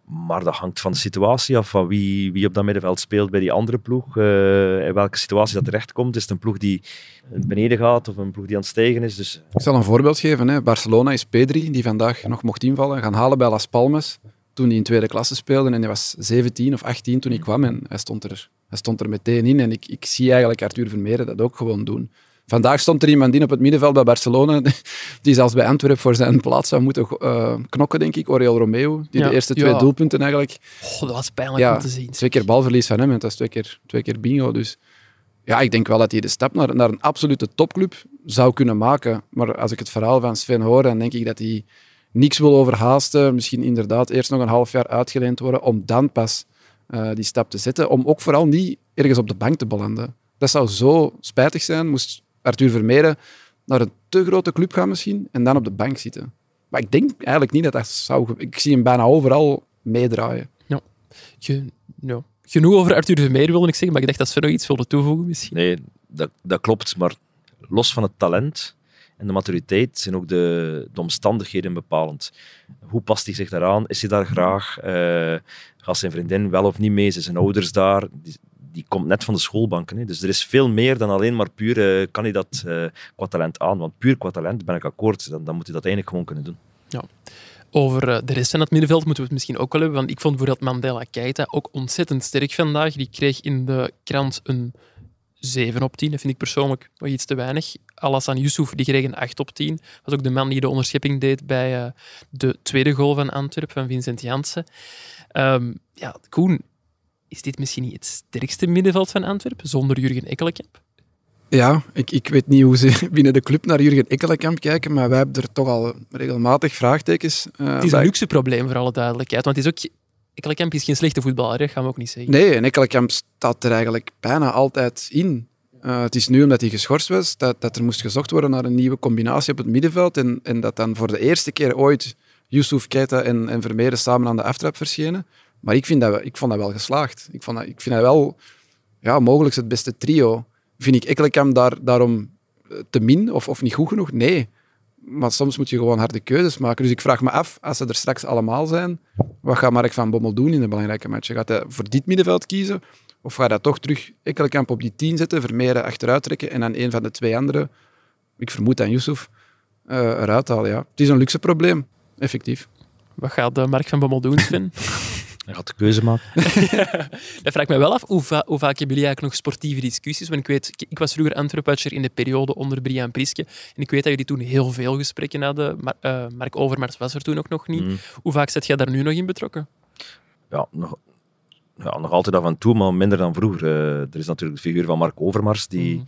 Maar dat hangt van de situatie af, van wie, wie op dat middenveld speelt bij die andere ploeg. eh, in welke situatie dat terechtkomt. Is het een ploeg die beneden gaat of een ploeg die aan het stijgen is? Dus Ik zal een voorbeeld geven. Hè. Barcelona is Pedri, die vandaag nog mocht invallen, gaan halen bij Las Palmas. Toen hij in tweede klasse speelde en hij was 17 of 18 toen hij kwam. En hij stond er, hij stond er meteen in. En ik, ik zie eigenlijk Arthur Vermeeren dat ook gewoon doen. Vandaag stond er iemand in op het middenveld bij Barcelona, die zelfs bij Antwerpen voor zijn plaats zou moeten eh, knokken, denk ik. Oriol Romeo, die Ja, de eerste twee ja. doelpunten eigenlijk... Oh, dat was pijnlijk Ja, om te zien. twee keer balverlies van hem en dat is twee keer, twee keer bingo. Dus ja, ik denk wel dat hij de stap naar, naar een absolute topclub zou kunnen maken. Maar als ik het verhaal van Sven hoor, dan denk ik dat hij niks wil overhaasten. Misschien inderdaad eerst nog een half jaar uitgeleend worden om dan pas eh, die stap te zetten. Om ook vooral niet ergens op de bank te belanden. Dat zou zo spijtig zijn, moest Arthur Vermeeren naar een te grote club gaan misschien en dan op de bank zitten. Maar ik denk eigenlijk niet dat dat zou... Ik zie hem bijna overal meedraaien. Ja. Genoeg over Arthur Vermeer wilde ik zeggen, maar ik dacht dat Sven nog iets wilde toevoegen misschien. Nee, dat, dat klopt. Maar los van het talent en de maturiteit zijn ook de, de omstandigheden bepalend. Hoe past hij zich daaraan? Is hij daar graag? Eh, gaat zijn vriendin wel of niet mee? Zijn zijn ouders daar? Die, die komt net van de schoolbanken. Hè. Dus er is veel meer dan alleen maar puur kan hij dat eh, qua talent aan. Want puur qua talent ben ik akkoord. Dan, dan moet hij dat eigenlijk gewoon kunnen doen. Over eh, de rest van het middenveld moeten we het misschien ook wel hebben, want ik vond bijvoorbeeld Mandela Keita ook ontzettend sterk vandaag. Die kreeg in de krant een 7 op 10, dat vind ik persoonlijk wel iets te weinig. Alassane Youssouf die kreeg een 8 op 10. was ook de man die de onderschepping deed bij eh, de tweede goal van Antwerpen, van Vincent Janssen. Ehm, ja, Koen, is dit misschien niet het sterkste middenveld van Antwerpen, zonder Jurgen Ekkelenkamp? Ja, ik, ik weet niet hoe ze binnen de club naar Jurgen Ekkelenkamp kijken, maar wij hebben er toch al regelmatig vraagtekens eh, Het is een luxe probleem, voor alle duidelijkheid. Want het is ook... Ekkelenkamp is geen slechte voetballer, dat gaan we ook niet zeggen. Nee, en Ekkelenkamp staat er eigenlijk bijna altijd in. Eh, het is nu omdat hij geschorst was, dat, dat er moest gezocht worden naar een nieuwe combinatie op het middenveld en, en dat dan voor de eerste keer ooit Yusuf Keita en, en Vermeeren samen aan de aftrap verschenen. Maar ik, vind dat, ik vond dat wel geslaagd. Ik, vond dat, ik vind dat wel ja, mogelijk het beste trio. Vind ik Ekkelenkamp daar, daarom eh, te min of, of niet goed genoeg? Nee. Maar soms moet je gewoon harde keuzes maken. Dus ik vraag me af, als ze er straks allemaal zijn, wat gaat Mark van Bommel doen in de belangrijke matchen? Gaat hij voor dit middenveld kiezen? Of gaat hij toch terug Ekkelenkamp op die 10 zetten, Vermeeren achteruit trekken en dan een van de twee anderen, ik vermoed aan Yusuf, eh, eruit halen? Ja. Het is een luxe probleem, effectief. Wat gaat de Mark van Bommel doen, Sven? Hij gaat de keuze maken. Dat vraagt mij wel af, hoe, va- hoe vaak hebben jullie eigenlijk nog sportieve discussies? Want ik weet, ik- ik was vroeger Antwerpatcher in de periode onder Brian Priske. En ik weet dat jullie toen heel veel gesprekken hadden. Maar, eh, Mark Overmars was er toen ook nog niet. Mm. Hoe vaak zit jij daar nu nog in betrokken? ja, nog, ja, nog altijd af en toe, maar minder dan vroeger. Eh, er is natuurlijk de figuur van Mark Overmars, die, Mm.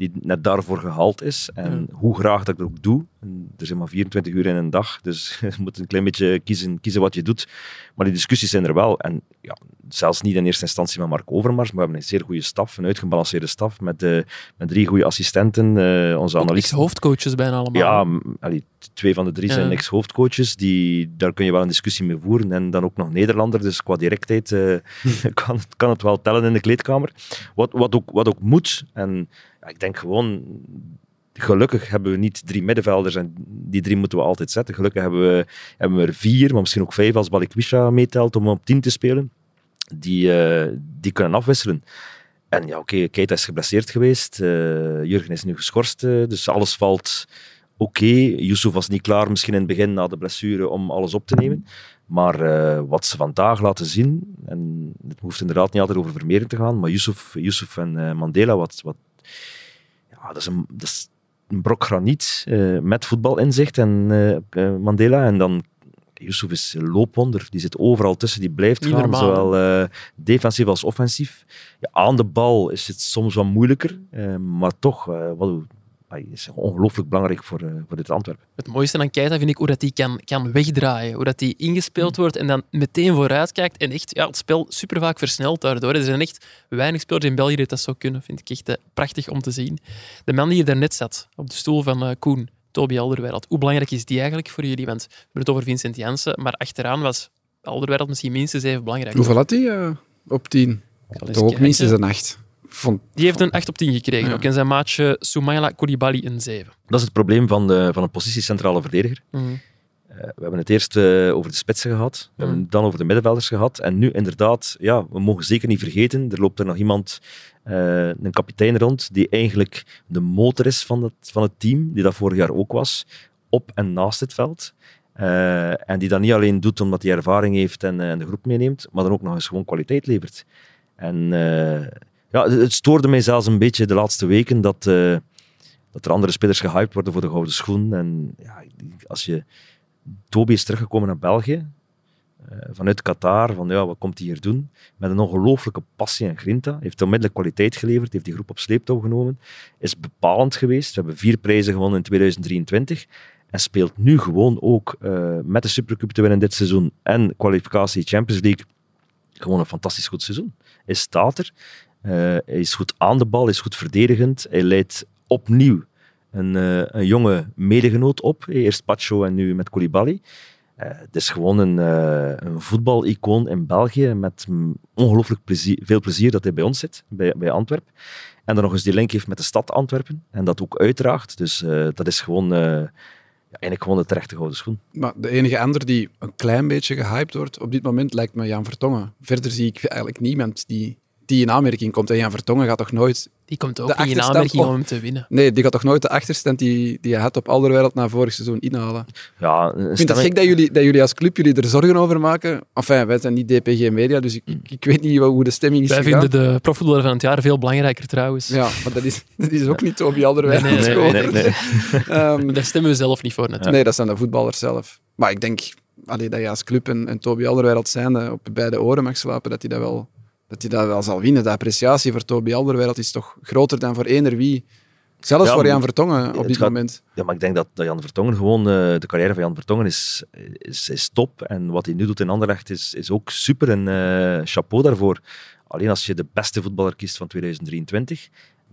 Die net daarvoor gehaald is. En hoe graag dat ik dat ook doe. En er zijn maar 24 uur in een dag, dus je moet een klein beetje kiezen, kiezen wat je doet. Maar die discussies zijn er wel. En ja, zelfs niet in eerste instantie met Mark Overmars, maar we hebben een zeer goede staf, een uitgebalanceerde staf, met, eh, met drie goede assistenten. eh, onze Ook analisten. hoofdcoaches bijna allemaal. Ja, allee, twee van de drie zijn ex-hoofdcoaches. Die, daar kun je wel een discussie mee voeren. En dan ook nog Nederlander. Dus qua directheid eh, kan, het, kan het wel tellen in de kleedkamer. Wat, wat, ook, wat ook moet. En ik denk gewoon. Gelukkig hebben we niet drie middenvelders en die drie moeten we altijd zetten. Gelukkig hebben we, hebben we er vier, maar misschien ook vijf als Balikwisha meetelt om op tien te spelen. Die, eh, die kunnen afwisselen. En ja, oké, Keita is geblesseerd geweest. eh, Jurgen is nu geschorst, eh, dus alles valt oké. Yusuf was niet klaar misschien in het begin na de blessure om alles op te nemen. Maar wat ze vandaag laten zien, en het hoeft inderdaad niet altijd over Vermeeren te gaan, maar Yusuf, Yusuf en Mandela, wat, wat, ja, dat, is een, dat is een brok graniet eh, met voetbalinzicht en eh, eh, Mandela. En dan Yusuf is een loopwonder, die zit overal tussen, die blijft Niet gaan, normaal. zowel defensief als offensief. Ja, aan de bal is het soms wat moeilijker, maar toch wat, is ongelooflijk belangrijk voor, eh, voor dit Antwerpen. Het mooiste aan Keita vind ik hoe dat hij kan, kan wegdraaien. Hoe dat hij ingespeeld wordt en dan meteen vooruit kijkt. En echt ja, het spel super vaak versnelt daardoor. Er zijn echt weinig spelers in België die dat zo kunnen. Vind ik echt eh, prachtig om te zien. De man die hier daarnet zat, op de stoel van eh, Koen, Toby Alderweireld. Hoe belangrijk is die eigenlijk voor jullie? Want we hebben het over Vincent Janssen, maar achteraan was Alderweireld misschien minstens even belangrijk. Hoeveel had hij op 10? eens Toch ook minstens een 8. Vond, Die heeft een 8 op 10 gekregen. Ja. Ook in zijn maatje Soumaila Koulibaly een 7. Dat is het probleem van, de, van een positiecentrale verdediger. Mhm. Eh, we hebben het eerst eh, over de spitsen gehad, we Mm. hebben het dan over de middenvelders gehad. En nu inderdaad, ja, we mogen zeker niet vergeten, er loopt er nog iemand, eh, een kapitein rond, die eigenlijk de motor is van het, van het team, die dat vorig jaar ook was, op en naast het veld. En die dat niet alleen doet omdat hij ervaring heeft en, en de groep meeneemt, maar dan ook nog eens gewoon kwaliteit levert. En ja, het, stoorde mij zelfs een beetje de laatste weken dat, eh, dat er andere spelers gehyped worden voor de gouden schoen. En ja, als je Toby is teruggekomen naar België, eh, vanuit Qatar, van ja, wat komt hij hier doen? Met een ongelooflijke passie en grinta. Heeft onmiddellijk kwaliteit geleverd, heeft die groep op sleeptouw genomen. Is bepalend geweest. We hebben vier prijzen gewonnen in 2023. En speelt nu gewoon ook eh, met de Supercup te winnen dit seizoen en kwalificatie Champions League gewoon een fantastisch goed seizoen. Hij staat er, hij is goed aan de bal, is goed verdedigend. Hij leidt opnieuw een, eh, een jonge medegenoot op. Eerst Pacho en nu met Koulibaly. Eh, het is gewoon een, eh een voetbalicoon in België met ongelooflijk veel plezier dat hij bij ons zit, bij, bij Antwerpen. En dan nog eens die link heeft met de stad Antwerpen en dat ook uitdraagt. Dus eh, dat is gewoon, eh, eigenlijk gewoon de terechte gouden schoen. maar de enige ander die een klein beetje gehyped wordt op dit moment lijkt me Jan Vertongen. Verder zie ik eigenlijk niemand die, die in aanmerking komt. En Jan Vertongen gaat toch nooit... Die komt ook De niet in aanmerking op- om hem te winnen. Nee, die gaat toch nooit de achterstand die, die hij had op Alderwereld na vorig seizoen inhalen. Ja, Ik vind het gek dat jullie, dat jullie als club jullie er zorgen over maken. Enfin, wij zijn niet DPG Media, dus ik, ik, ik weet niet wat- hoe de stemming is Wij gegaan. vinden de profvoetballer van het jaar veel belangrijker trouwens. Ja, maar dat is, dat is ook niet Toby Alderweireld. Nee, nee, nee, nee. Ehm, Daar stemmen we zelf niet voor natuurlijk. Nee, dat zijn de voetballers zelf. Maar ik denk allee, dat je als club en, en Toby Alderweireld zijn op beide oren mag slapen, dat hij dat wel, dat hij dat wel zal winnen. De appreciatie voor Toby Alderweireld is toch groter dan voor eender wie. Zelfs Ja, voor Jan Vertongen op dit gaat- moment. Ja, maar ik denk dat, dat Jan Vertongen gewoon... eh, de carrière van Jan Vertongen is, is, is top. En wat hij nu doet in Anderlecht is, is ook super. En eh, chapeau daarvoor. Alleen als je de beste voetballer kiest van 2023,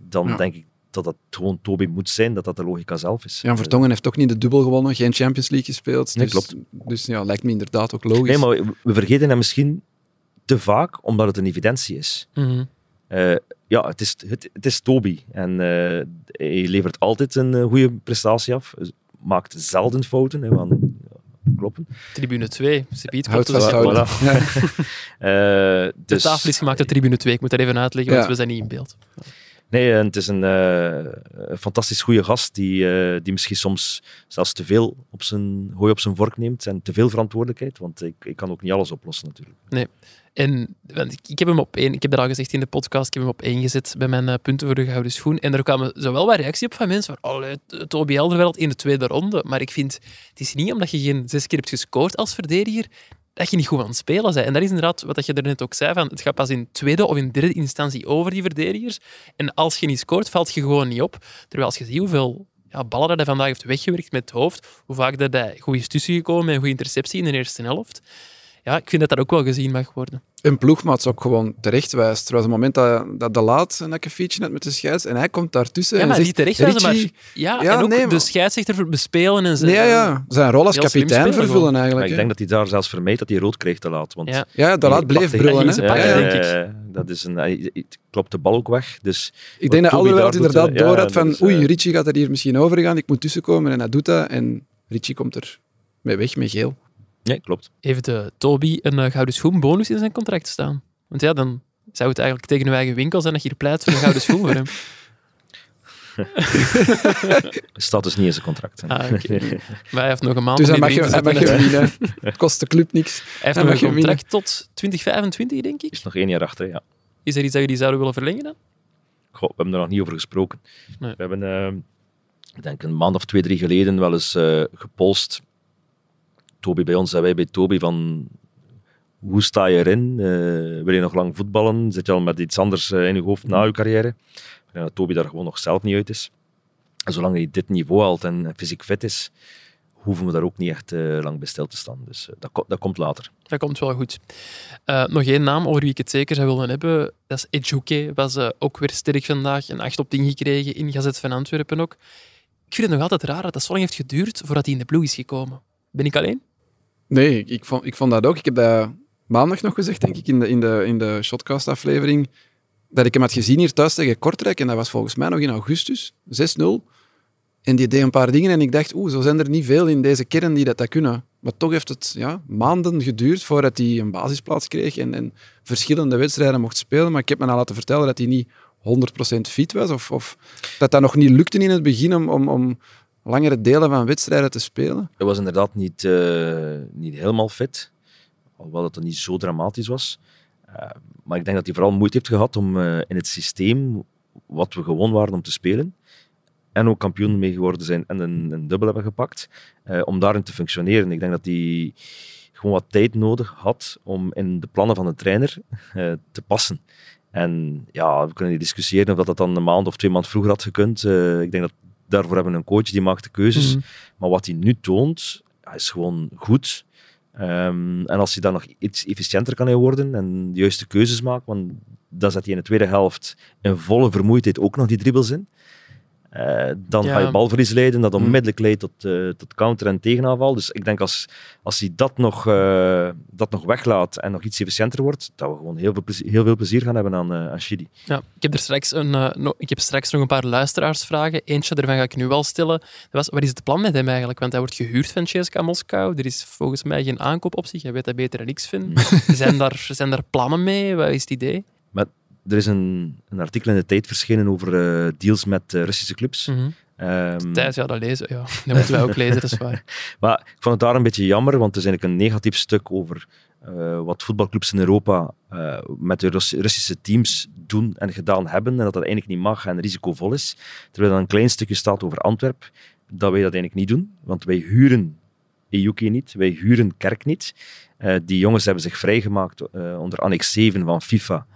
dan Ja. denk ik dat dat gewoon Toby moet zijn, dat dat de logica zelf is. Jan Vertongen heeft toch niet de dubbel gewonnen, geen Champions League gespeeld. Nee, dus, klopt. Dus ja, lijkt me inderdaad ook logisch. Nee, maar we- we vergeten hem misschien te vaak, omdat het een evidentie is. Mhm. Eh, ja, het is, het, het is Toby. En eh, hij levert altijd een eh, goede prestatie af. Maakt zelden fouten. Hè, want, ja, kloppen. Tribune 2. Sepiet Houd komt dus- vast, Voilà. houden. Ja. Eh, De dus, tafel is gemaakt uit tribune 2. Ik moet dat even uitleggen, want we zijn niet in beeld. Nee, en het is een, uh, fantastisch goede gast die, uh, die misschien soms zelfs te veel op zijn, hooi op zijn vork neemt en te veel verantwoordelijkheid, want ik, ik kan ook niet alles oplossen natuurlijk. Nee. En ik heb hem op één, ik heb dat al gezegd in de podcast, ik heb hem op één gezet bij mijn uh, punten voor de gouden schoen. En er kwamen zowel wat reactie op van mensen van, oh, Toby Elderwereld in de tweede ronde. Maar ik vind, het is niet omdat je geen zes keer hebt gescoord als verdediger, dat je niet goed aan het spelen bent. En dat is inderdaad wat je er net ook zei, van, het gaat pas in tweede of in derde instantie over die verdedigers. En als je niet scoort, valt je gewoon niet op. Terwijl als je ziet hoeveel ja, ballen dat hij vandaag heeft weggewerkt met het hoofd, hoe vaak dat hij goed is tussengekomen met een goede interceptie in de eerste helft, ja, ik vind dat dat ook wel gezien mag worden. Een ploegmaat ook gewoon terecht wijst. Er was een moment dat, dat de laat een akkefietje net met de scheids en hij komt daartussen ja, maar en zegt, terecht wijzen, maar ja, ja, en ook nee, de scheidsrechter bespelen en zijn, nee, ja, zijn rol als kapitein vervullen eigenlijk. Maar ik denk dat hij daar zelfs vermijdt dat hij rood kreeg te laat. Want ja, ja de laat bleef brullen. Hè? Pakken, denk ik. Dat is een, klopt de bal ook weg. Dus ik denk dat Alderweireld inderdaad door had van oei, Richie gaat er hier misschien over gaan, ik moet tussenkomen en hij doet dat en Richie komt er mee weg met geel. Nee, klopt. Heeft de Toby een uh, gouden schoenbonus in zijn contract staan? Want ja, dan zou het eigenlijk tegen uw eigen winkel zijn dat je hier pleit voor een gouden schoen voor hem. staat dus niet in zijn contract. Ah, okay. Maar hij heeft nog een maand Dus hij mag, je, hij mag je verdienen. Het kost de club niks. Hij heeft nog een contract tot 2025, denk ik. Is nog één jaar achter, ja. Is er iets dat jullie zouden willen verlengen dan? Goh, we hebben er nog niet over gesproken. Nee. We hebben, uh, ik denk een maand of twee, drie geleden wel eens uh, gepolst Toby bij ons en wij bij Toby van hoe sta je erin? Uh, wil je nog lang voetballen? Zit je al met iets anders uh, in je hoofd na je carrière? Ik dat Toby daar gewoon nog zelf niet uit is. En zolang hij dit niveau haalt en fysiek fit is, hoeven we daar ook niet echt uh, lang bij stil te staan. Dus dat, dat, komt later. Dat komt wel goed. nog één naam over wie ik het zeker zou willen hebben. Dat is Ejuke. Was ook weer sterk vandaag. Een 8 op 10 gekregen in Gazet van Antwerpen ook. Ik vind het nog altijd raar dat dat zo lang heeft geduurd voordat hij in de ploeg is gekomen. Ben ik alleen? Nee, ik vond, ik vond dat ook. Ik heb dat maandag nog gezegd, denk ik, in de, in de, in de Shotcast-aflevering, dat ik hem had gezien hier thuis tegen Kortrijk, en dat was volgens mij nog in augustus, 6-0. En die deed een paar dingen en ik dacht, oeh, zo zijn er niet veel in deze kern die dat, dat kunnen. Maar toch heeft het ja, maanden geduurd voordat hij een basisplaats kreeg en, en verschillende wedstrijden mocht spelen. Maar ik heb me al laten vertellen dat hij niet 100% fit was, of, of dat dat nog niet lukte in het begin om, om, om langere delen van wedstrijden te spelen. Hij was inderdaad niet, uh, niet helemaal fit, alhoewel dat het niet zo dramatisch was. Uh, maar ik denk dat hij vooral moeite heeft gehad om uh, in het systeem wat we gewoon waren om te spelen, en ook kampioen mee geworden zijn en een, een dubbel hebben gepakt, om daarin te functioneren. Ik denk dat hij gewoon wat tijd nodig had om in de plannen van de trainer te passen. En ja, we kunnen discussiëren of dat, dat dan een maand of twee maanden vroeger had gekund. ik denk dat daarvoor hebben we een coach die maakt de keuzes. Mhm. Maar wat hij nu toont, is gewoon goed. Um, en als hij dan nog iets efficiënter kan worden en de juiste keuzes maakt, want dan zet hij in de tweede helft in volle vermoeidheid ook nog die dribbles in. Uh, dan ga je balverlies leiden, dat onmiddellijk leidt tot, uh, tot counter- en tegenaanval. Dus ik denk als, als hij dat nog, uh, dat nog weglaat en nog iets efficiënter wordt, dat we gewoon heel veel plezier, heel veel plezier gaan hebben aan, aan Chili. Ja, ik heb er straks, een, no, ik heb straks nog een paar luisteraarsvragen. Eentje daarvan ga ik nu wel stellen. Dat was, wat is het plan met hem eigenlijk? Want hij wordt gehuurd van CSKA Moskou. Er is volgens mij geen aankoop op zich. Hij weet dat beter dan ik vind. zijn, daar, zijn daar plannen mee? Wat is het idee? Er is een, een, artikel in de tijd verschenen over uh, deals met uh, Russische clubs. Mm -hmm. um, Thijs, ja, dat lezen. Ja. Dat moeten wij ook lezen, dat is waar. maar ik vond het daar een beetje jammer, want er is eigenlijk een negatief stuk over uh, wat voetbalclubs in Europa met de Russ Russische teams doen en gedaan hebben, en dat dat eigenlijk niet mag en risicovol is. Terwijl er een klein stukje staat over Antwerp, dat wij dat eigenlijk niet doen, want wij huren EUK niet, wij huren Kerk niet. die jongens hebben zich vrijgemaakt onder annex 7 van FIFA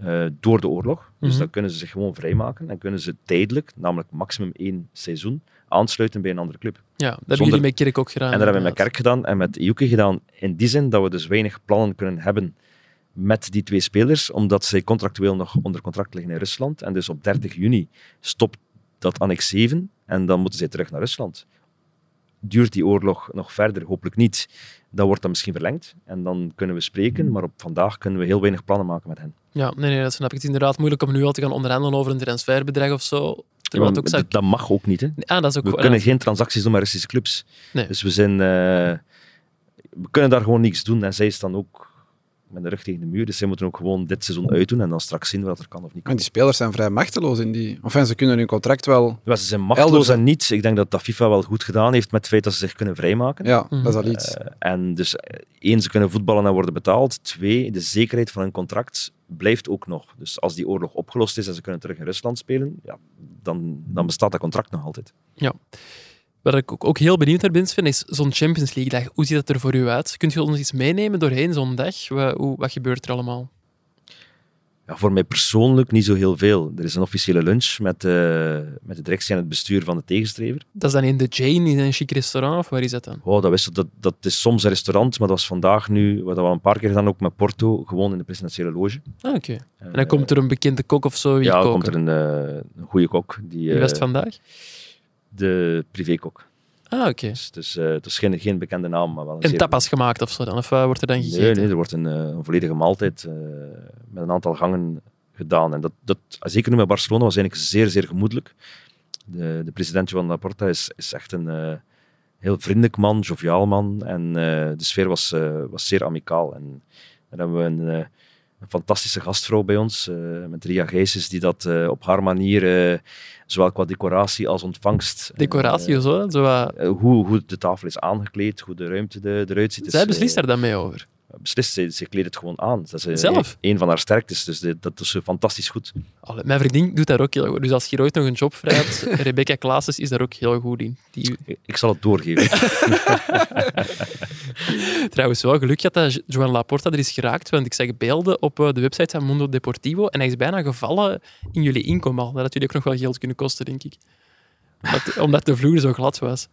uh, door de oorlog. Dus mhm. dan kunnen ze zich gewoon vrijmaken en kunnen ze tijdelijk, namelijk maximum één seizoen, aansluiten bij een andere club. Ja, dat hebben jullie met Kerk ook gedaan. En dat hebben we met Kerk gedaan en met Juke gedaan. In die zin dat we dus weinig plannen kunnen hebben met die twee spelers, omdat zij contractueel nog onder contract liggen in Rusland. En dus op 30 juni stopt dat annex 7 en dan moeten zij terug naar Rusland. Duurt die oorlog nog verder? Hopelijk niet. Dan wordt dat misschien verlengd en dan kunnen we spreken, maar op vandaag kunnen we heel weinig plannen maken met hen. Ja, nee, nee, dat snap ik. Het is inderdaad moeilijk om nu al te gaan onderhandelen over een transferbedrag of zo. Ja, ook Dat mag ook niet. Hè. Ah, dat is ook we kunnen geen transacties doen met Russische clubs. Nee. Dus we zijn... Uh, we kunnen daar gewoon niks doen. En zij is dan ook met de rug tegen de muur. Dus zij moeten ook gewoon dit seizoen uitdoen en dan straks zien wat er kan of niet kan. En die spelers zijn vrij machteloos in die... Enfin, ze kunnen hun contract wel... Ja, ze zijn machteloos Elders- en niet. Ik denk dat dat FIFA wel goed gedaan heeft met het feit dat ze zich kunnen vrijmaken. Ja, dat is al iets. Eh, en dus eh, één, ze kunnen voetballen en worden betaald. Twee, de zekerheid van hun contract blijft ook nog. Dus als die oorlog opgelost is en ze kunnen terug in Rusland spelen, ja, dan, dan bestaat dat contract nog altijd. Waar ik ook, heel benieuwd naar ben, Sven, is zo'n Champions League dag. Hoe ziet dat er voor u uit? Kunt je ons iets meenemen doorheen zo'n dag? Wa- hoe, wat gebeurt er allemaal? Ja, voor mij persoonlijk niet zo heel veel. Er is een officiële lunch met, eh, met de directie en het bestuur van de tegenstrever. Dat is dan in de Jane, in een chic restaurant, of waar is dat dan? Oh, dat, wist, dat, dat is soms een restaurant, maar dat was vandaag nu, wat we al een paar keer gedaan, ook met Porto, gewoon in de presidentiële loge. Ah, oké. En dan komt er een bekende kok of zo ja, dan koken. komt er een, eh, een goede kok. Die, Wie eh, was het vandaag? De privékok. Ah, oké. Dus het is, eh, het is geen, geen bekende naam, maar wel een zeer- tapas gemaakt of zo dan? Of wat wordt er dan gegeten? Nee, nee, er wordt een, eh, een volledige maaltijd eh, met een aantal gangen gedaan. En dat, dat, zeker nu met Barcelona, was eigenlijk zeer, zeer gemoedelijk. De, de president Joan Laporta is, is echt een eh, heel vriendelijk man, joviaal man. En eh, de sfeer was, eh, was zeer amicaal. En dan hebben we een, eh, een fantastische gastvrouw bij ons, eh, met Ria Gijsens, die dat eh, op haar manier, eh, zowel qua decoratie als ontvangst... Decoratie of zo? zo wat- hoe, hoe de tafel is aangekleed, hoe de ruimte eruit ziet. Zij is, beslist daar dan mee over. Beslist. Ze, ze kleedt het gewoon aan. Dat is een van haar sterktes. Dus dat is fantastisch goed. Allee, mijn vriendin doet daar ook heel goed. Dus als je ooit nog een job vrijt, Rebecca Klaassen is daar ook heel goed in. Die Ik, ik zal het doorgeven. trouwens wel geluk had dat Joan Laporta er is geraakt, want ik zag beelden op eh, de website van Mundo Deportivo en hij is bijna gevallen in jullie inkomen al. Dat had jullie ook nog wel geld kunnen kosten, denk ik. Omdat de vloer zo glad was.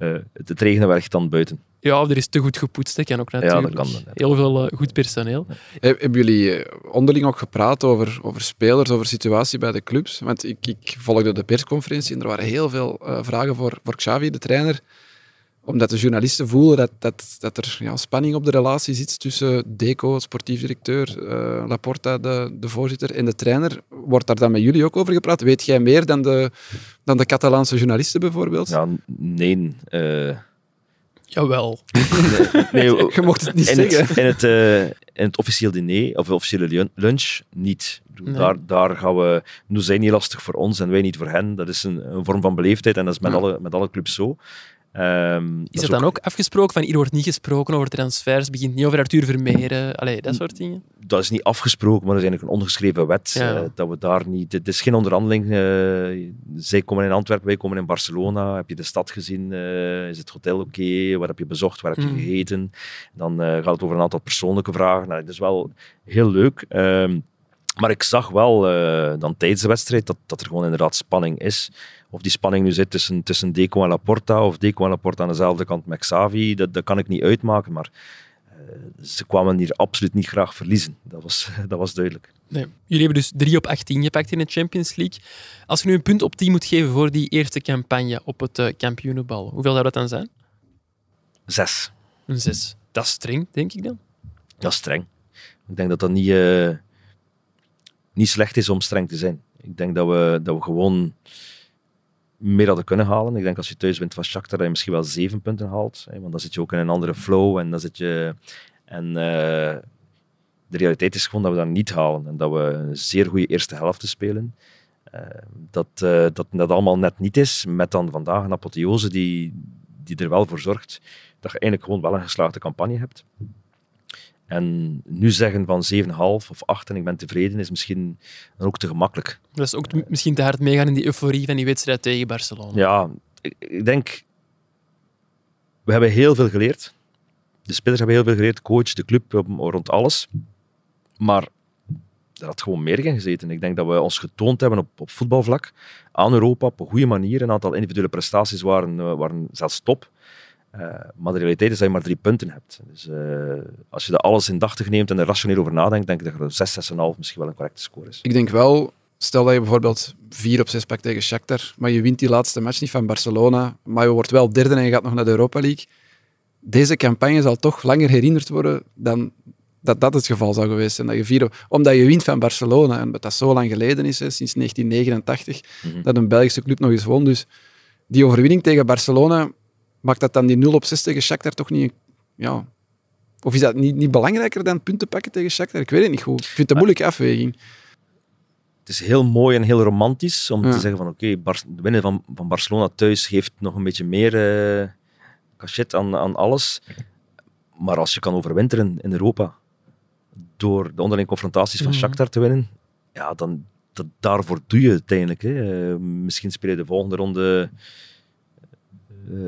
Eh, het, regenen werkt dan buiten. Ja, er is te goed gepoetst, dat kan ook dat natuurlijk. kan dan, ja. Heel veel eh, goed personeel. Heb- Hebben jullie eh, onderling ook gepraat over, over spelers, over situatie bij de clubs? Want ik, ik volgde de persconferentie en er waren heel veel eh, vragen voor, voor Xavi, de trainer. Omdat de journalisten voelen dat, dat, dat er ja, spanning op de relatie zit tussen Deco, sportief directeur, eh, Laporta, de, de voorzitter, en de trainer. Wordt daar dan met jullie ook over gepraat? Weet jij meer dan de, dan de Catalaanse journalisten bijvoorbeeld? Ja, nee. eh, Jawel. nee Je mocht het niet in, zeggen. het, in, het, eh, in het officieel diner, of officiële lun- lunch, niet. Nee. Daar, daar gaan we... Nu zijn niet lastig voor ons en wij niet voor hen. Dat is een, een vorm van beleefdheid en dat is met, Ja. alle, met alle clubs zo. Ehm, Is het dan ook afgesproken van hier wordt niet gesproken over transfers, begint niet over Arthur Vermeeren, allee, dat soort dingen? dat is niet afgesproken, maar dat is eigenlijk een ongeschreven wet. Ja. eh, dat we daar niet... Het is geen onderhandeling. eh, zij komen in Antwerpen, wij komen in Barcelona. Heb je de stad gezien? Eh, is het hotel oké? Waar heb je bezocht? Waar heb je Mm. gegeten? Dan gaat het over een aantal persoonlijke vragen. Nou, dat is wel heel leuk. Ehm, maar ik zag wel dan tijdens de wedstrijd dat, dat er gewoon inderdaad spanning is. Of die spanning nu zit tussen, tussen Deco en Laporta, of Deco en Laporta aan dezelfde kant met Xavi, dat, dat kan ik niet uitmaken. Maar eh, ze kwamen hier absoluut niet graag verliezen. Dat was, dat was duidelijk. Nee. Jullie hebben dus 3 op 18 gepakt in de Champions League. Als je nu een punt op 10 moet geven voor die eerste campagne op het eh, kampioenenbal, hoeveel zou dat dan zijn? Zes. Een 6. Dat is streng, denk ik dan. Dat is streng. Ik denk dat dat niet, eh, niet slecht is om streng te zijn. Ik denk dat we, dat we gewoon meer hadden kunnen halen. Ik denk als je thuis bent van Shakhtar, dat je misschien wel zeven punten haalt. Hè, want dan zit je ook in een andere flow. En, dan zit je, en eh, de realiteit is gewoon dat we dat niet halen. En dat we een zeer goede eerste helft spelen. Eh, dat, eh, dat dat allemaal net niet is. Met dan vandaag een apotheose die, die er wel voor zorgt dat je eigenlijk gewoon wel een geslaagde campagne hebt. En nu zeggen van 7,5 of 8 en ik ben tevreden is misschien dan ook te gemakkelijk. Dat is ook misschien te hard meegaan in die euforie van die wedstrijd tegen Barcelona. Ja, ik, ik denk, we hebben heel veel geleerd. De spelers hebben heel veel geleerd, de coach, de club, rond alles. Maar er had gewoon meer in gezeten. Ik denk dat we ons getoond hebben op, op voetbalvlak, aan Europa, op een goede manier. Een aantal individuele prestaties waren, eh, waren zelfs top. Eh, maar de realiteit is dat je maar drie punten hebt. Dus eh, als je dat alles indachtig neemt en er rationeel over nadenkt, denk ik dat er 6, 6,5 misschien wel een correcte score is. Ik denk wel, stel dat je bijvoorbeeld 4 op 6 pakt tegen Shakhtar, maar je wint die laatste match niet van Barcelona, maar je wordt wel derde en je gaat nog naar de Europa League. Deze campagne zal toch langer herinnerd worden dan dat dat het geval zou geweest zijn. Dat je vier, omdat je wint van Barcelona, en dat dat zo lang geleden is, hè, sinds 1989, Mhm. dat een Belgische club nog eens won. Dus die overwinning tegen Barcelona, maakt dat dan die 0 op 6 tegen Shakhtar toch niet... Ja, Of is dat niet, niet belangrijker dan punten pakken tegen Shakhtar? Ik weet het niet goed. Ik vind het een moeilijke afweging. Het is heel mooi en heel romantisch om Ja. te zeggen van oké, Bar- winnen van, van Barcelona thuis geeft nog een beetje meer eh cachet aan, aan alles. Maar als je kan overwinteren in Europa door de onderlinge confrontaties van Mhm. Shakhtar te winnen, ja, dan dat, daarvoor doe je het uiteindelijk. Hè. Eh, misschien speel je de volgende ronde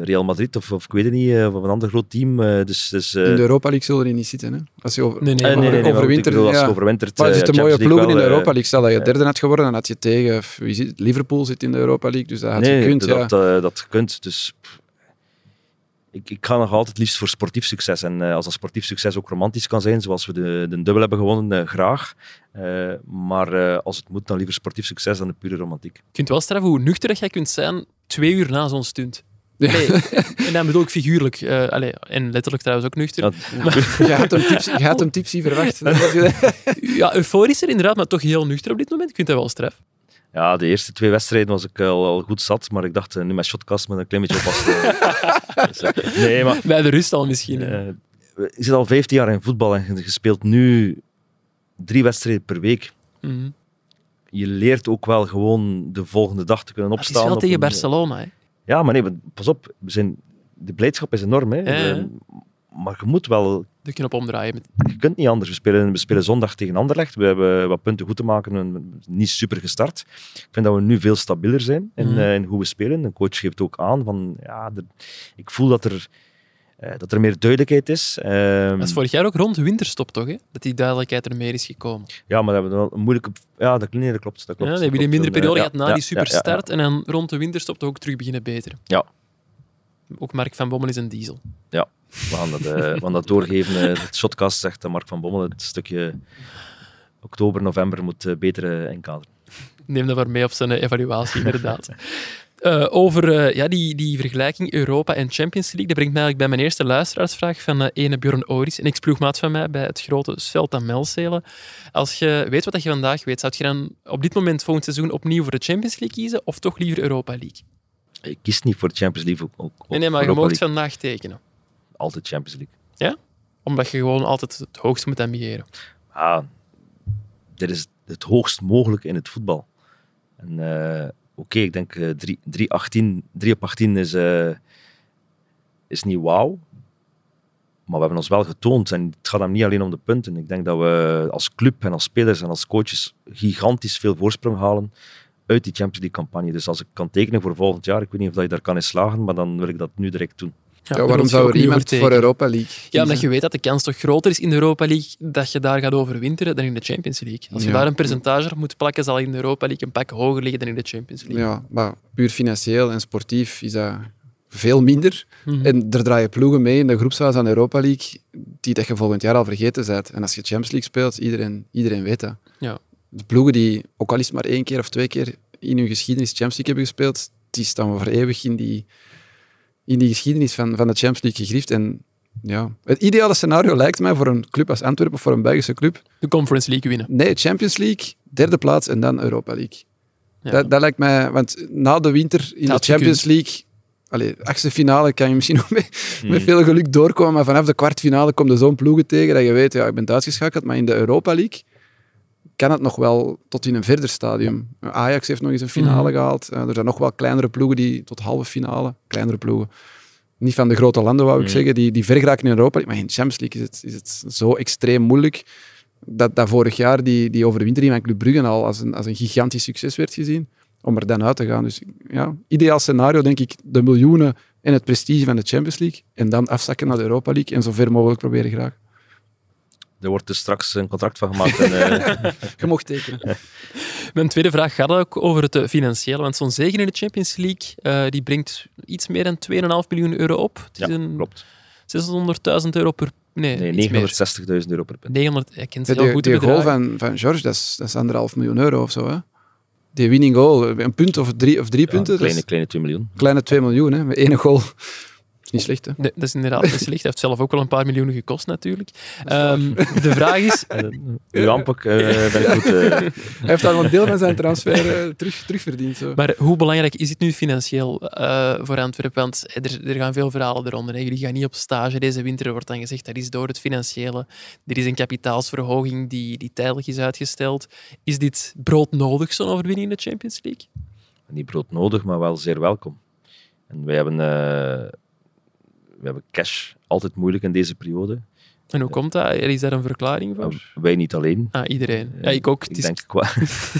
Real Madrid of, of ik weet het niet, eh, of een ander groot team. eh, dus, dus, eh, In de Europa League zullen die niet zitten. Hè? Als je over, Nee, nee, eh, nee, overwintert, bedoel, als je ja. overwintert, Maar er eh, zitten ja, mooie ploegen in de Europa eh, League. Stel dat je eh, derde had geworden, dan had je tegen... Wie zit, Liverpool zit in de Europa League, dus dat had nee, je kunt. dat, ja. eh, dat kunt. Dus ik, ik ga nog altijd het liefst voor sportief succes. En eh, als dat sportief succes ook romantisch kan zijn, zoals we de, de dubbel hebben gewonnen, eh, graag. Eh, maar eh, als het moet, dan liever sportief succes dan de pure romantiek. Je kunt wel straffen hoe nuchter jij kunt zijn twee uur na zo'n stunt. Ja. Nee, en dan bedoel ik figuurlijk. eh, allee, en letterlijk trouwens ook nuchter. Ja, Je had hem tipsy, je had hem tipsy verwacht. Ja, euforisch er inderdaad, maar toch heel nuchter op dit moment. Ik vind dat wel straf. Ja, de eerste twee wedstrijden was ik al, al goed zat, maar ik dacht, eh, nu met shotcast moet ik een klein beetje oppassen. Dus, eh, nee, maar Bij de rust al misschien. eh, je zit al 15 jaar in voetbal en je speelt nu drie wedstrijden per week. Mhm. Je leert ook wel gewoon de volgende dag te kunnen Het is opstaan. wel op tegen een- Barcelona. Hè. Ja, maar nee, pas op. We zijn, de blijdschap is enorm. Hè. Ja, ja. Eh, Maar je moet wel... De knop omdraaien. Je kunt niet anders. We spelen, we spelen zondag tegen Anderlecht. We hebben wat punten goed te maken. We zijn niet super gestart. Ik vind dat we nu veel stabieler zijn in, in hoe we spelen. De coach geeft ook aan van... Ja, er- ik voel dat er, dat er meer duidelijkheid is. Ehm, Dat is vorig jaar ook rond de winterstop, toch? Hè? Dat die duidelijkheid er meer is gekomen. Ja, maar we hebben wel een moeilijke... Ja, dat, nee, dat klopt. Dat klopt Ja, dan dat heb je een eh, periode ja, gehad na ja, die ja, ja, ja. superstart. En dan rond de winterstop toch ook terug beginnen beteren. Ja. Ook Mark van Bommel is een diesel. We gaan dat, eh, we gaan dat doorgeven. Eh, Het shotcast zegt dat Mark van Bommel het stukje oktober, november moet eh, beter eh, inkaderen. Neem dat maar mee op zijn eh, evaluatie, inderdaad. Eh, over eh, ja, die, die vergelijking Europa en Champions League, dat brengt mij eigenlijk bij mijn eerste luisteraarsvraag van eh, ene Björn Oris, een ex-ploegmaat van mij bij het grote aan Melzelen. Als je weet wat je vandaag weet, zou je dan op dit moment volgend seizoen opnieuw voor de Champions League kiezen of toch liever Europa League? Ik kies niet voor de Champions League. Ook, ook, Nee, nee, maar je Europa mag League. vandaag tekenen. Altijd Champions League. Omdat je gewoon altijd het hoogste moet ambiëren. Ah, dit is het hoogst mogelijke in het voetbal. En eh, oké, ik denk eh 3, 3, 18, 3 op 18 is, eh, is niet wauw. Maar we hebben ons wel getoond. En het gaat hem niet alleen om de punten. Ik denk dat we als club en als spelers en als coaches gigantisch veel voorsprong halen uit die Champions League campagne. Dus als ik kan tekenen voor volgend jaar, ik weet niet of je daar kan in slagen, maar dan wil ik dat nu direct doen. Ja, waarom zou er niet iemand over voor. Europa League kiezen? Ja, omdat je weet dat de kans toch groter is in de Europa League dat je daar gaat overwinteren dan in de Champions League. Als je Ja. daar een percentage op moet plakken, zal in de Europa League een pak hoger liggen dan in de Champions League. Ja, maar puur financieel en sportief is dat veel minder. Mhm. En er draaien ploegen mee in de groepsfase aan de Europa League die dat je volgend jaar al vergeten bent. En als je Champions League speelt, iedereen, iedereen weet dat. Ja. De ploegen die, ook al is het maar één keer of twee keer in hun geschiedenis Champions League hebben gespeeld, die staan voor eeuwig in die, in die geschiedenis van, van de Champions League gegrift. En ja, het ideale scenario lijkt mij voor een club als Antwerpen, voor een Belgische club, De Conference League winnen. nee, Champions League, derde plaats en dan Europa League. Ja. Dat, dat lijkt mij, want na de winter in de Champions League, allee, achtste finale kan je misschien nog met, Hmm. met veel geluk doorkomen, maar vanaf de kwartfinale komt er zo'n ploegen tegen dat je weet, ja, ik ben uitgeschakeld, maar in de Europa League kan het nog wel tot in een verder stadium. Ajax heeft nog eens een finale Mhm. gehaald. Eh, er zijn nog wel kleinere ploegen die tot halve finale, kleinere ploegen. Niet van de grote landen, wou ik Mhm. zeggen, die, die ver geraken in Europa. Maar in de Champions League is het, is het zo extreem moeilijk dat, dat vorig jaar die, die overwintering van Club Brugge al als een, als een gigantisch succes werd gezien, om er dan uit te gaan. Dus ja, ideaal scenario denk ik de miljoenen en het prestige van de Champions League en dan afzakken naar de Europa League en zo ver mogelijk proberen graag. Er wordt dus straks een contract van gemaakt. En, eh, Je mocht tekenen. Mijn tweede vraag gaat ook over het eh, financiële. Want zo'n zegen in de Champions League eh, die brengt iets meer dan 2,5 miljoen euro op. Het ja, is een klopt. 600.000 euro per... Nee, Nee, iets meer. 960.000 euro per punt. 900, ik ken ze Ja, heel goed, de die goal van, van George, dat is, dat is anderhalf miljoen euro of zo. Hè? Die winning goal, een punt of drie, of drie Ja, punten, kleine, kleine 2 miljoen. kleine 2 miljoen. Hè? Met één goal niet slecht, hè? Nee, dat is inderdaad niet slecht. Hij heeft zelf ook wel een paar miljoenen gekost, natuurlijk. Ehm, de vraag is... Uh, uw aanpak uh, ben goed. Uh... Hij heeft al een deel van zijn transfer uh, terug, terugverdiend. Zo. Maar hoe belangrijk is het nu financieel voor Antwerpen? Want er, er, gaan veel verhalen eronder. Hè. Jullie gaan niet op stage deze winter, er wordt dan gezegd dat is door het financiële. Er is een kapitaalsverhoging die, die tijdelijk is uitgesteld. Is dit broodnodig, zo'n overwinning in de Champions League? Niet broodnodig, maar wel zeer welkom. En wij hebben, uh, we hebben cash altijd moeilijk in deze periode. En hoe komt dat? Is daar een verklaring voor? Uh, wij niet alleen. Ah, iedereen. Ja, ik ook. Ik is... denk qua,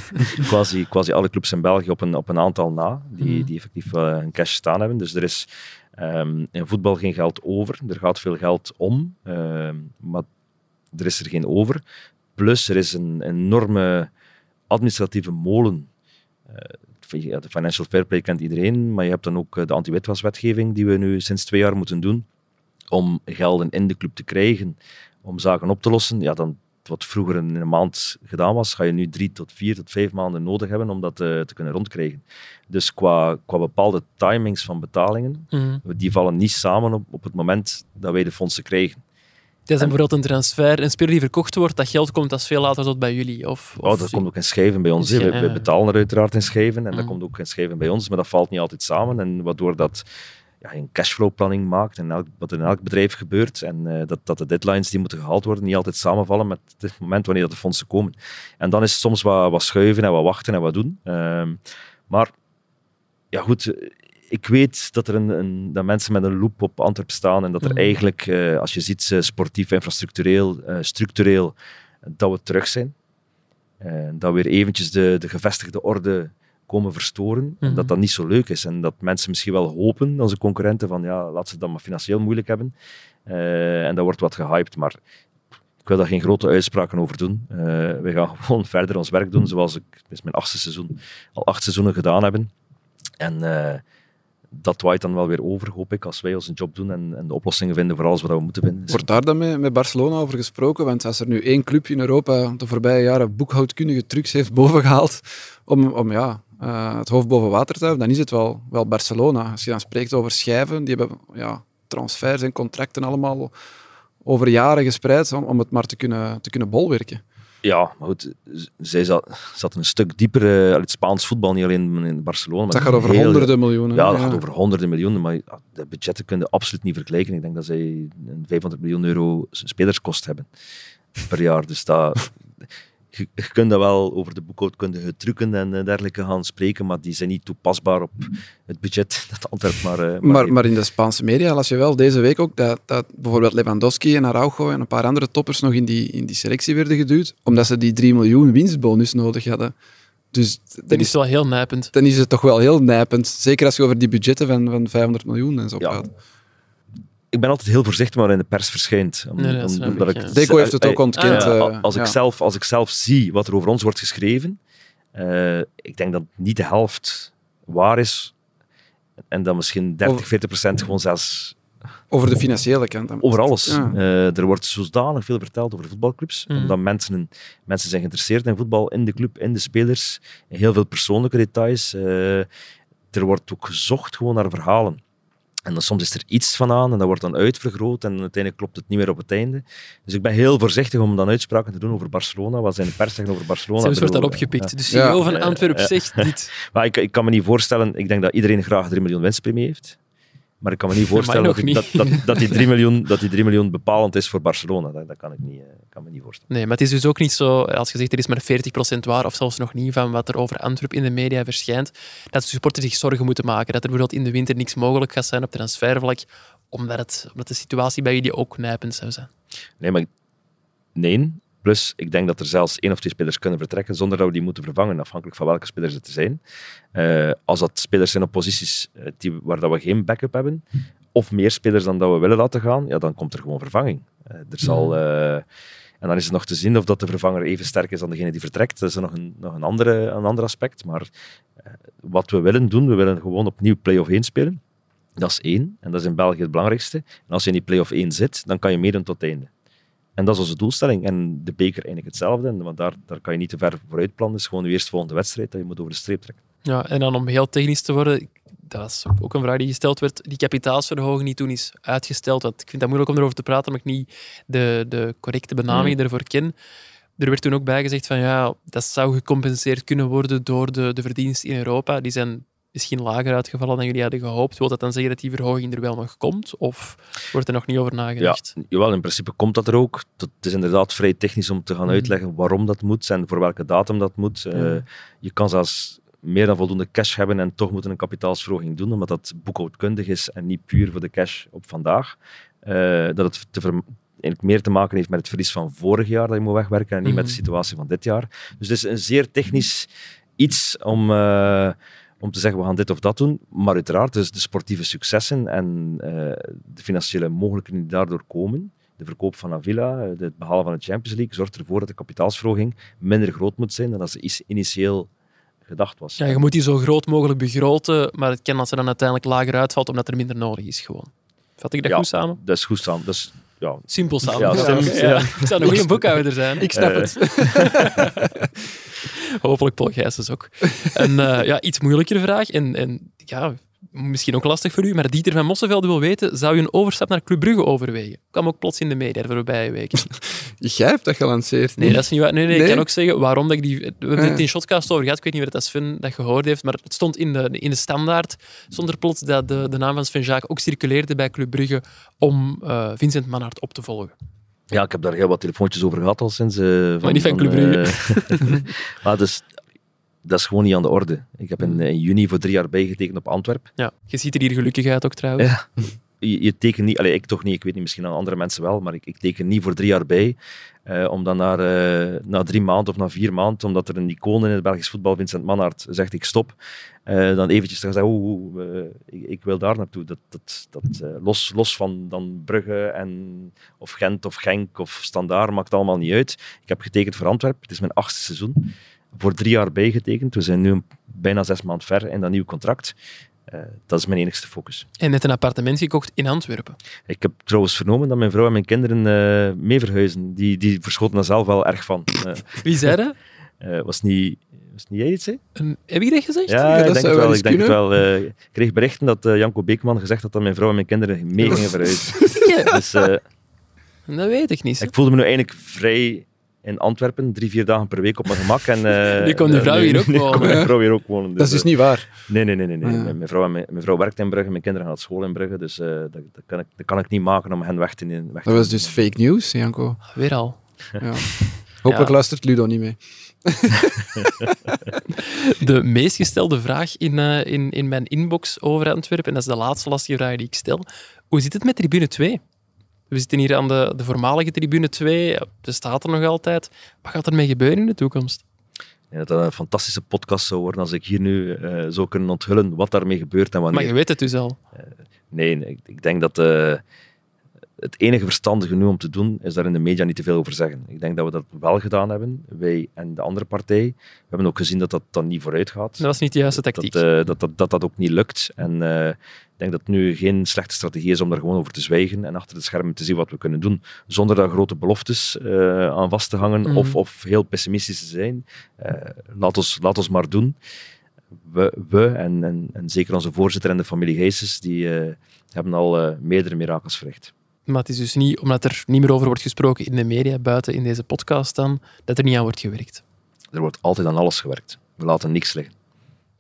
quasi, quasi alle clubs in België op een, op een aantal na, die, mm. die effectief uh, een cash staan hebben. Dus er is um, in voetbal geen geld over. Er gaat veel geld om, maar er is er geen over. Plus, er is een enorme administratieve molen ja, de financial fair play kent iedereen, maar je hebt dan ook eh, de anti-witwaswetgeving die we nu sinds twee jaar moeten doen om gelden in de club te krijgen, om zaken op te lossen. Ja, dan, wat vroeger in een maand gedaan was, ga je nu drie tot vier tot vijf maanden nodig hebben om dat te, eh, te kunnen rondkrijgen. Dus qua, qua bepaalde timings van betalingen, mm. die vallen niet samen op, op het moment dat wij de fondsen krijgen. Dat is bijvoorbeeld een transfer, een speler die verkocht wordt, dat geld komt dat veel later tot bij jullie? Of, of... Oh, dat komt ook in schijven bij ons. We, we, betalen er uiteraard in schijven en dat komt ook in schijven bij ons, maar dat valt niet altijd samen. En waardoor dat ja, een cashflow-planning maakt en elk, wat in elk bedrijf gebeurt en uh, dat, dat de deadlines die moeten gehaald worden niet altijd samenvallen met het moment wanneer dat de fondsen komen. En dan is het soms wat, wat schuiven en wat wachten en wat doen. Uh, maar ja, goed, ik weet dat er een, een, dat mensen met een loop op Antwerp staan en dat er mhm. eigenlijk, uh, als je ziet, uh, sportief, infrastructureel, uh, structureel, dat we terug zijn. dat we weer eventjes de, de gevestigde orde komen verstoren. En dat mhm. dat niet zo leuk is. En dat mensen misschien wel hopen, onze concurrenten, van ja, laat ze dan maar financieel moeilijk hebben. en dat wordt wat gehyped, maar ik wil daar geen grote uitspraken over doen. we gaan gewoon verder ons werk doen, zoals ik, dit is mijn achtste seizoen, al acht seizoenen gedaan hebben. En dat waait dan wel weer over, hoop ik, als wij onze job doen en, en de oplossingen vinden voor alles wat we moeten vinden. Wordt daar dan met, Barcelona over gesproken? Want als er nu één club in Europa de voorbije jaren boekhoudkundige trucs heeft bovengehaald om, om ja, uh, het hoofd boven water te houden, dan is het wel, wel Barcelona. Als je dan spreekt over schijven, die hebben ja, transfers en contracten allemaal over jaren gespreid om, om het maar te kunnen, te kunnen bolwerken. Ja, maar goed, zij zat, zat een stuk dieper uh, het Spaans voetbal, niet alleen in Barcelona. Dat gaat over honderden miljoenen. Ja, dat gaat over honderden miljoenen, maar de budgetten kunnen absoluut niet vergelijken. Ik denk dat zij een 500 miljoen euro spelerskost hebben per jaar. Dus dat, je, je kunt dat wel over de boekhoudkundige trucken en eh, dergelijke gaan spreken, maar die zijn niet toepasbaar op het budget dat Antwerp maar, uh, maar, maar... in de Spaanse media las je wel deze week ook dat, dat bijvoorbeeld Lewandowski en Araujo en een paar andere toppers nog in die, in die selectie werden geduwd, omdat ze die 3 miljoen winstbonus nodig hadden. Dus dat is wel heel nijpend. Dan is het toch wel heel nijpend. Zeker als je over die budgetten van, van 500 miljoen en zo ja. Ik ben altijd heel voorzichtig waar in de pers verschijnt. Om, nee, omdat ik, ik Deco heeft het ook ontkend. Uh, als, ik zelf, als ik zelf zie wat er over ons wordt geschreven, uh, ik denk dat niet de helft waar is. En dan misschien 30, over, 40 procent gewoon zelfs... Over de financiële kant. Over alles. Ja. Uh, er wordt zodanig veel verteld over voetbalclubs, mm. omdat mensen, mensen zijn geïnteresseerd in voetbal, in de club, in de spelers, in heel veel persoonlijke details. er wordt ook gezocht gewoon naar verhalen. En dan soms is er iets van aan en dat wordt dan uitvergroot en uiteindelijk klopt het niet meer op het einde. Dus ik ben heel voorzichtig om dan uitspraken te doen over Barcelona. Wat zijn de pers zeggen over Barcelona? Ze wordt daarop gepikt. De CEO van Antwerpen zegt niet. Maar ik, ik kan me niet voorstellen, ik denk dat iedereen graag 3 miljoen winstpremie heeft. Maar ik kan me niet voorstellen dat, niet. Dat, dat, dat, die 3 miljoen, dat die 3 miljoen bepalend is voor Barcelona. Dat, dat kan ik niet, uh, kan me niet voorstellen. Nee, maar het is dus ook niet zo, als je zegt er is maar 40% waar, of zelfs nog niet, van wat er over Antwerp in de media verschijnt, dat de supporters zich zorgen moeten maken. Dat er bijvoorbeeld in de winter niks mogelijk gaat zijn op transfervlak, omdat, het, omdat de situatie bij jullie ook nijpend zou zijn. Nee, maar nee, Plus, ik denk dat er zelfs één of twee spelers kunnen vertrekken zonder dat we die moeten vervangen, afhankelijk van welke spelers het zijn. Uh, als dat spelers zijn op posities uh, die, waar dat we geen backup hebben, of meer spelers dan dat we willen laten gaan, ja, dan komt er gewoon vervanging. Uh, er zal, en dan is het nog te zien of dat de vervanger even sterk is dan degene die vertrekt. Dat is nog een, nog een, andere, een ander aspect. Maar wat we willen doen, we willen gewoon opnieuw play-off 1 spelen. Dat is één, en dat is in België het belangrijkste. En als je in die play-off 1 zit, dan kan je meedoen tot het einde. En dat is onze doelstelling. En de beker eigenlijk hetzelfde. Want daar, daar kan je niet te ver vooruit plannen. Het is gewoon de eerste volgende wedstrijd dat je moet over de streep trekken. Ja, en dan om heel technisch te worden, dat was ook een vraag die gesteld werd, die kapitaalsverhoging die toen is uitgesteld. Want ik vind dat moeilijk om erover te praten, omdat ik niet de, de correcte benaming Hmm. ervoor ken. Er werd toen ook bijgezegd van ja, dat zou gecompenseerd kunnen worden door de, de verdiensten in Europa. Die zijn misschien lager uitgevallen dan jullie hadden gehoopt. Wil dat dan zeggen dat die verhoging er wel nog komt? Of wordt er nog niet over Ja, nagedacht? jawel, in principe komt dat er ook. Het is inderdaad vrij technisch om te gaan Mhm. uitleggen waarom dat moet en voor welke datum dat moet. Eh, Ja. je kan zelfs meer dan voldoende cash hebben en toch moeten een kapitaalsverhoging doen, omdat dat boekhoudkundig is en niet puur voor de cash op vandaag. Eh, dat het te ver- meer te maken heeft met het verlies van vorig jaar dat je moet wegwerken en niet met de Mhm. situatie van dit jaar. Dus het is een zeer technisch iets om, eh, om te zeggen we gaan dit of dat doen. Maar uiteraard, dus de sportieve successen en eh, de financiële mogelijkheden die daardoor komen, de verkoop van Avila, eh, het behalen van de Champions League, zorgt ervoor dat de kapitaalsverhoging minder groot moet zijn dan dat ze is- initieel gedacht was. Ja, je moet die zo groot mogelijk begroten, maar het kan dat ze dan uiteindelijk lager uitvalt omdat er minder nodig is gewoon. Vat ik dat Ja. goed samen? Dat is goed samen. Dat is, ja, Simpel samen. Ja, Ja, ja. Ik zou een goede boekhouder zijn. Ik snap Eh, het. Hopelijk Paul Gijsens ook. En eh, ja, iets moeilijkere vraag. En, en ja, misschien ook lastig voor u, maar Dieter van Mosselvelde wil weten, zou u een overstap naar Club Brugge overwegen? Kwam ook plots in de media de voorbije weken. Jij hebt dat gelanceerd. Nee, dat is niet waar. Nee, nee, ik kan ook zeggen waarom dat ik die... We hebben Ja. het in Shotcast over gehad, ik weet niet of dat Sven dat gehoord heeft, maar het stond in de, in de standaard, stond er plots dat de, de naam van Sven Jaak ook circuleerde bij Club Brugge om eh, Vincent Manhart op te volgen. Ja, ik heb daar heel wat telefoontjes over gehad al sinds. eh, Maar niet van Club eh, maar dus, dat is gewoon niet aan de orde. Ik heb in, in juni voor drie jaar bijgetekend op Antwerpen. Ja, je ziet er hier gelukkig uit ook trouwens. Ja. Je, je tekent niet, allee, ik toch niet, ik weet niet, misschien aan andere mensen wel, maar ik, ik teken niet voor drie jaar bij. eh, om dan na, eh, na drie maanden of na vier maanden, omdat er een icoon in het Belgisch voetbal, Vincent Manhart, zegt ik stop, eh, dan eventjes te gaan zeggen, ik, wil daar naartoe. Dat, dat, dat, los, los van dan Brugge en, of Gent of Genk of Standaard, maakt allemaal niet uit. Ik heb getekend voor Antwerpen, het is mijn achtste seizoen. Voor drie jaar bijgetekend. We zijn nu bijna zes maanden ver in dat nieuwe contract. Eh, dat is mijn enigste focus. En net een appartement gekocht in Antwerpen. Ik heb trouwens vernomen dat mijn vrouw en mijn kinderen eh, mee verhuizen. Die, die verschoten daar zelf wel erg van. Eh, Wie zei dat? was, niet, was niet jij iets, hè? Een- Heb je dat gezegd? Ja, dat ik denk wel Ik, denk het wel ik kreeg berichten dat Janko Beekman gezegd had dat mijn vrouw en mijn kinderen mee gingen verhuizen. Ja, Dus dat weet ik niet. ik voelde me nu eigenlijk vrij in Antwerpen, drie, vier dagen per week op mijn gemak. En, eh, Nu komt die vrouw hier ook wonen. mijn vrouw hier ook wonen. Dat is dus eh, niet waar. Nee, nee, nee. nee, nee. Ah, ja. Mijn, vrouw, mijn, mijn vrouw werkt in Brugge, mijn kinderen gaan naar school in Brugge, dus eh, dat, dat, kan ik, dat kan ik niet maken om hen weg te nemen. weg te Dat was dus fake news, Janko. Weer al. Ja. Hopelijk Ja. luistert Ludo niet mee. De meest gestelde vraag in, eh, in, in mijn inbox over Antwerpen, en dat is de laatste lastige vraag die ik stel. Hoe zit het met tribune 2? We zitten hier aan de, de voormalige tribune 2. Ze staat er nog altijd. Wat gaat ermee gebeuren in de toekomst? Denk dat dat een fantastische podcast zou worden als ik hier nu eh, zou kunnen onthullen wat daarmee gebeurt en wanneer. Maar je weet het dus al. Nee, nee, ik, ik denk dat eh, het enige verstandige nu om te doen, is daar in de media niet te veel over zeggen. Ik denk dat we dat wel gedaan hebben, wij en de andere partij. We hebben ook gezien dat dat dan niet vooruit gaat. Dat was niet de juiste tactiek. Dat, eh, dat, dat, dat dat ook niet lukt. En eh, ik denk dat het nu geen slechte strategie is om daar gewoon over te zwijgen en achter de schermen te zien wat we kunnen doen, zonder daar grote beloftes eh, aan vast te hangen Mhm. of, of heel pessimistisch te zijn. Laat, ons, laat ons maar doen. We, we en, en, en zeker onze voorzitter en de familie Geeses, die hebben al meerdere mirakels verricht. Maar het is dus niet, omdat er niet meer over wordt gesproken in de media, buiten in deze podcast dan, dat er niet aan wordt gewerkt. Er wordt altijd aan alles gewerkt. We laten niks liggen.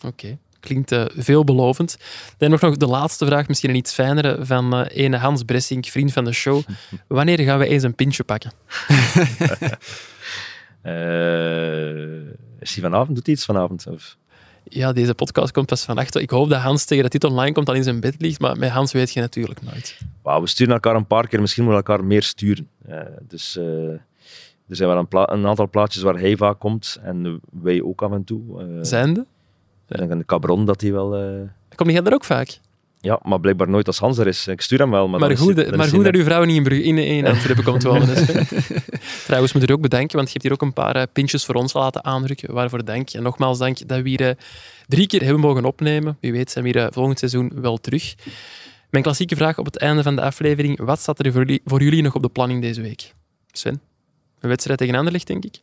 Oké, klinkt eh, veelbelovend. Dan nog, nog de laatste vraag, misschien een iets fijnere, van eh ene Hans Bressink, vriend van de show. Wanneer gaan we eens een pintje pakken? Eh, is hij vanavond? Doet hij iets vanavond? Of? Ja, deze podcast komt pas van achter. Ik hoop dat Hans tegen dat dit online komt al in zijn bed ligt, maar met Hans weet je natuurlijk nooit. Wauw, we sturen elkaar een paar keer, misschien moeten we elkaar meer sturen. Eh, dus eh, er zijn wel een, pla- een aantal plaatjes waar hij vaak komt en wij ook af en toe. Eh, Zijnde? Ik denk aan de Cabron dat hij wel... eh, Kom jij daar ook vaak? Ja, maar blijkbaar nooit als Hans er is. Ik stuur hem wel, maar, Maar, goed, maar goed dat uw vrouw niet in, Brugge- in, in Antwerpen komt wonen. Sven. Trouwens, moet er ook bedanken, want je hebt hier ook een paar eh, pintjes voor ons laten aandrukken. Waarvoor dank. En nogmaals dank dat we hier eh, drie keer hebben mogen opnemen. Wie weet zijn we hier eh, volgend seizoen wel terug. Mijn klassieke vraag op het einde van de aflevering. Wat staat er voor jullie, voor jullie nog op de planning deze week? Sven? Een wedstrijd tegen Anderlecht, denk ik?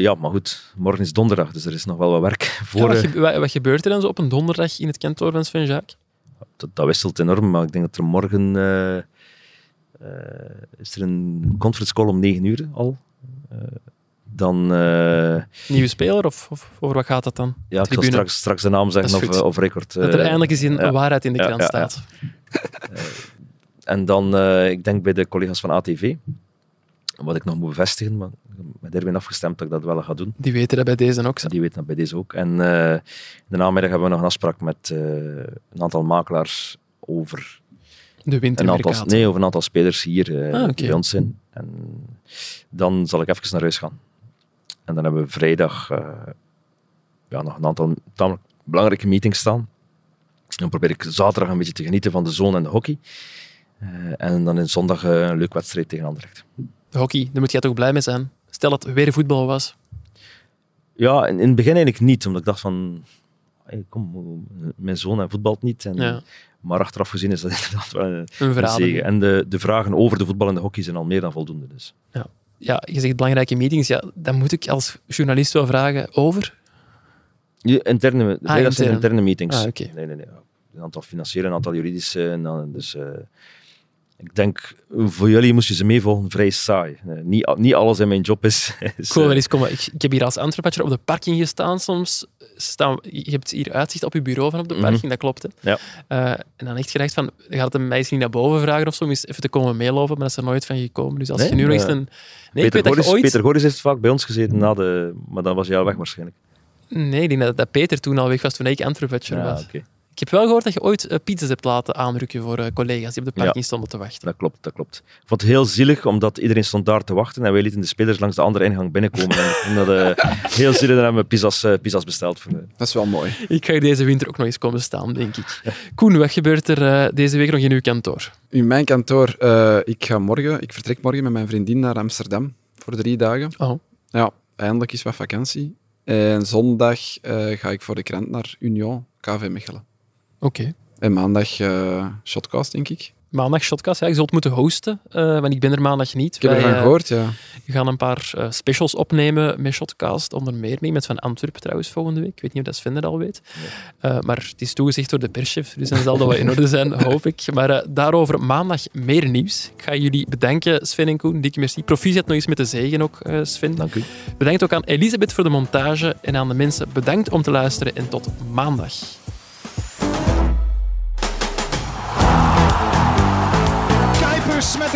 Ja, maar goed, morgen is donderdag, dus er is nog wel wat werk Ja, voor. wat, gebe- wat, wat gebeurt er dan zo op een donderdag in het kantoor van Sven Jaak? Dat, dat wisselt enorm, maar ik denk dat er morgen eh, eh, is er een conference call om 9 uur al. Eh, dan, Nieuwe speler of, of over wat gaat dat dan? ja, ik zal straks, straks de naam zeggen of, of record. Dat er eindelijk eens een ja. waarheid in de krant ja, ja. staat. En dan, ik denk bij de collega's van ATV, wat ik nog moet bevestigen, maar met Erwin afgestemd dat ik dat wel ga doen. Die weten dat bij deze ook. zo. Die weten dat bij deze ook. En eh, in de namiddag hebben we nog een afspraak met eh, een aantal makelaars over De een aantal, nee, over een aantal spelers hier eh, Ah, die bij ons zijn. En dan zal ik even naar huis gaan. En dan hebben we vrijdag ja, nog een aantal tamelijk belangrijke meetings staan. Dan probeer ik zaterdag een beetje te genieten van de zone en de hockey. En dan in zondag een leuke wedstrijd tegen Anderlecht. De hockey, daar moet jij toch blij mee zijn? Stel dat het weer voetbal was. Ja, in, in het begin eigenlijk niet, omdat ik dacht van... hey, kom, mijn zoon voetbalt niet. En, Ja. Maar achteraf gezien is dat inderdaad wel een, zegen. En de, de vragen over de voetbal en de hockey zijn al meer dan voldoende. Dus. Ja, je zegt belangrijke meetings. Ja, dan moet ik als journalist wel vragen over. Je, interne, vrijdag zijn Ah, intern. interne meetings. Ah, oké. Nee, nee, nee. Een aantal financiële, een aantal juridische. En dan, dus, eh, ik denk, voor jullie moest je ze meevolgen, vrij saai. Eh, niet, niet alles in mijn job is... is eh. Ik, ik heb hier als Antwerpatcher op de parking gestaan soms. Staan, je hebt hier uitzicht op je bureau van op de Mhm. parking, dat klopt. Hè? Ja. Eh, en dan echt gedacht van, gaat het mij eens niet naar boven vragen of zo, om eens even te komen meelopen, maar dat is er nooit van gekomen. Dus als Nee? je nu een... Nee, Peter, Goris, ooit... Peter Goris heeft vaak bij ons gezeten, na de, maar dan was hij al weg waarschijnlijk. Nee, ik denk dat, dat Peter toen al weg was, toen ik Antwerpatcher Ja, was. oké. Ik heb wel gehoord dat je ooit eh, pizzas hebt laten aanrukken voor eh, collega's die op de parking stonden te wachten. Dat klopt, dat klopt. Ik vond het heel zielig, omdat iedereen stond daar te wachten en wij lieten de spelers langs de andere ingang binnenkomen. en dat eh, heel zielig, dan hebben we pizza's, pizza's besteld. Voor, Dat is wel mooi. Ik ga hier deze winter ook nog eens komen staan, denk ik. Koen, wat gebeurt er eh, deze week nog in uw kantoor? In mijn kantoor, eh, ik ga morgen, ik vertrek morgen met mijn vriendin naar Amsterdam voor drie dagen. Oh, Ja, eindelijk is wat vakantie. En zondag eh, ga ik voor de krant naar Union, KV Mechelen. Oké. En maandag eh shotcast, denk ik. Maandag Shotcast, ja, je zult moeten hosten, eh, want ik ben er maandag niet. Ik heb Wij, ervan eh, gehoord, ja. We gaan een paar specials opnemen met Shotcast, onder meer mee met Van Antwerpen trouwens volgende week. Ik weet niet of dat Sven er al weet. Eh, maar het is toegezegd door de perschef, dus dan zal dat wel in orde zijn, hoop ik. Maar daarover maandag meer nieuws. Ik ga jullie bedanken, Sven en Koen. Dikke merci. Proficiat nog eens met de zegen ook, eh, Sven. Dank u. Bedankt ook aan Elisabeth voor de montage en aan de mensen bedankt om te luisteren en tot maandag. Kuipers met de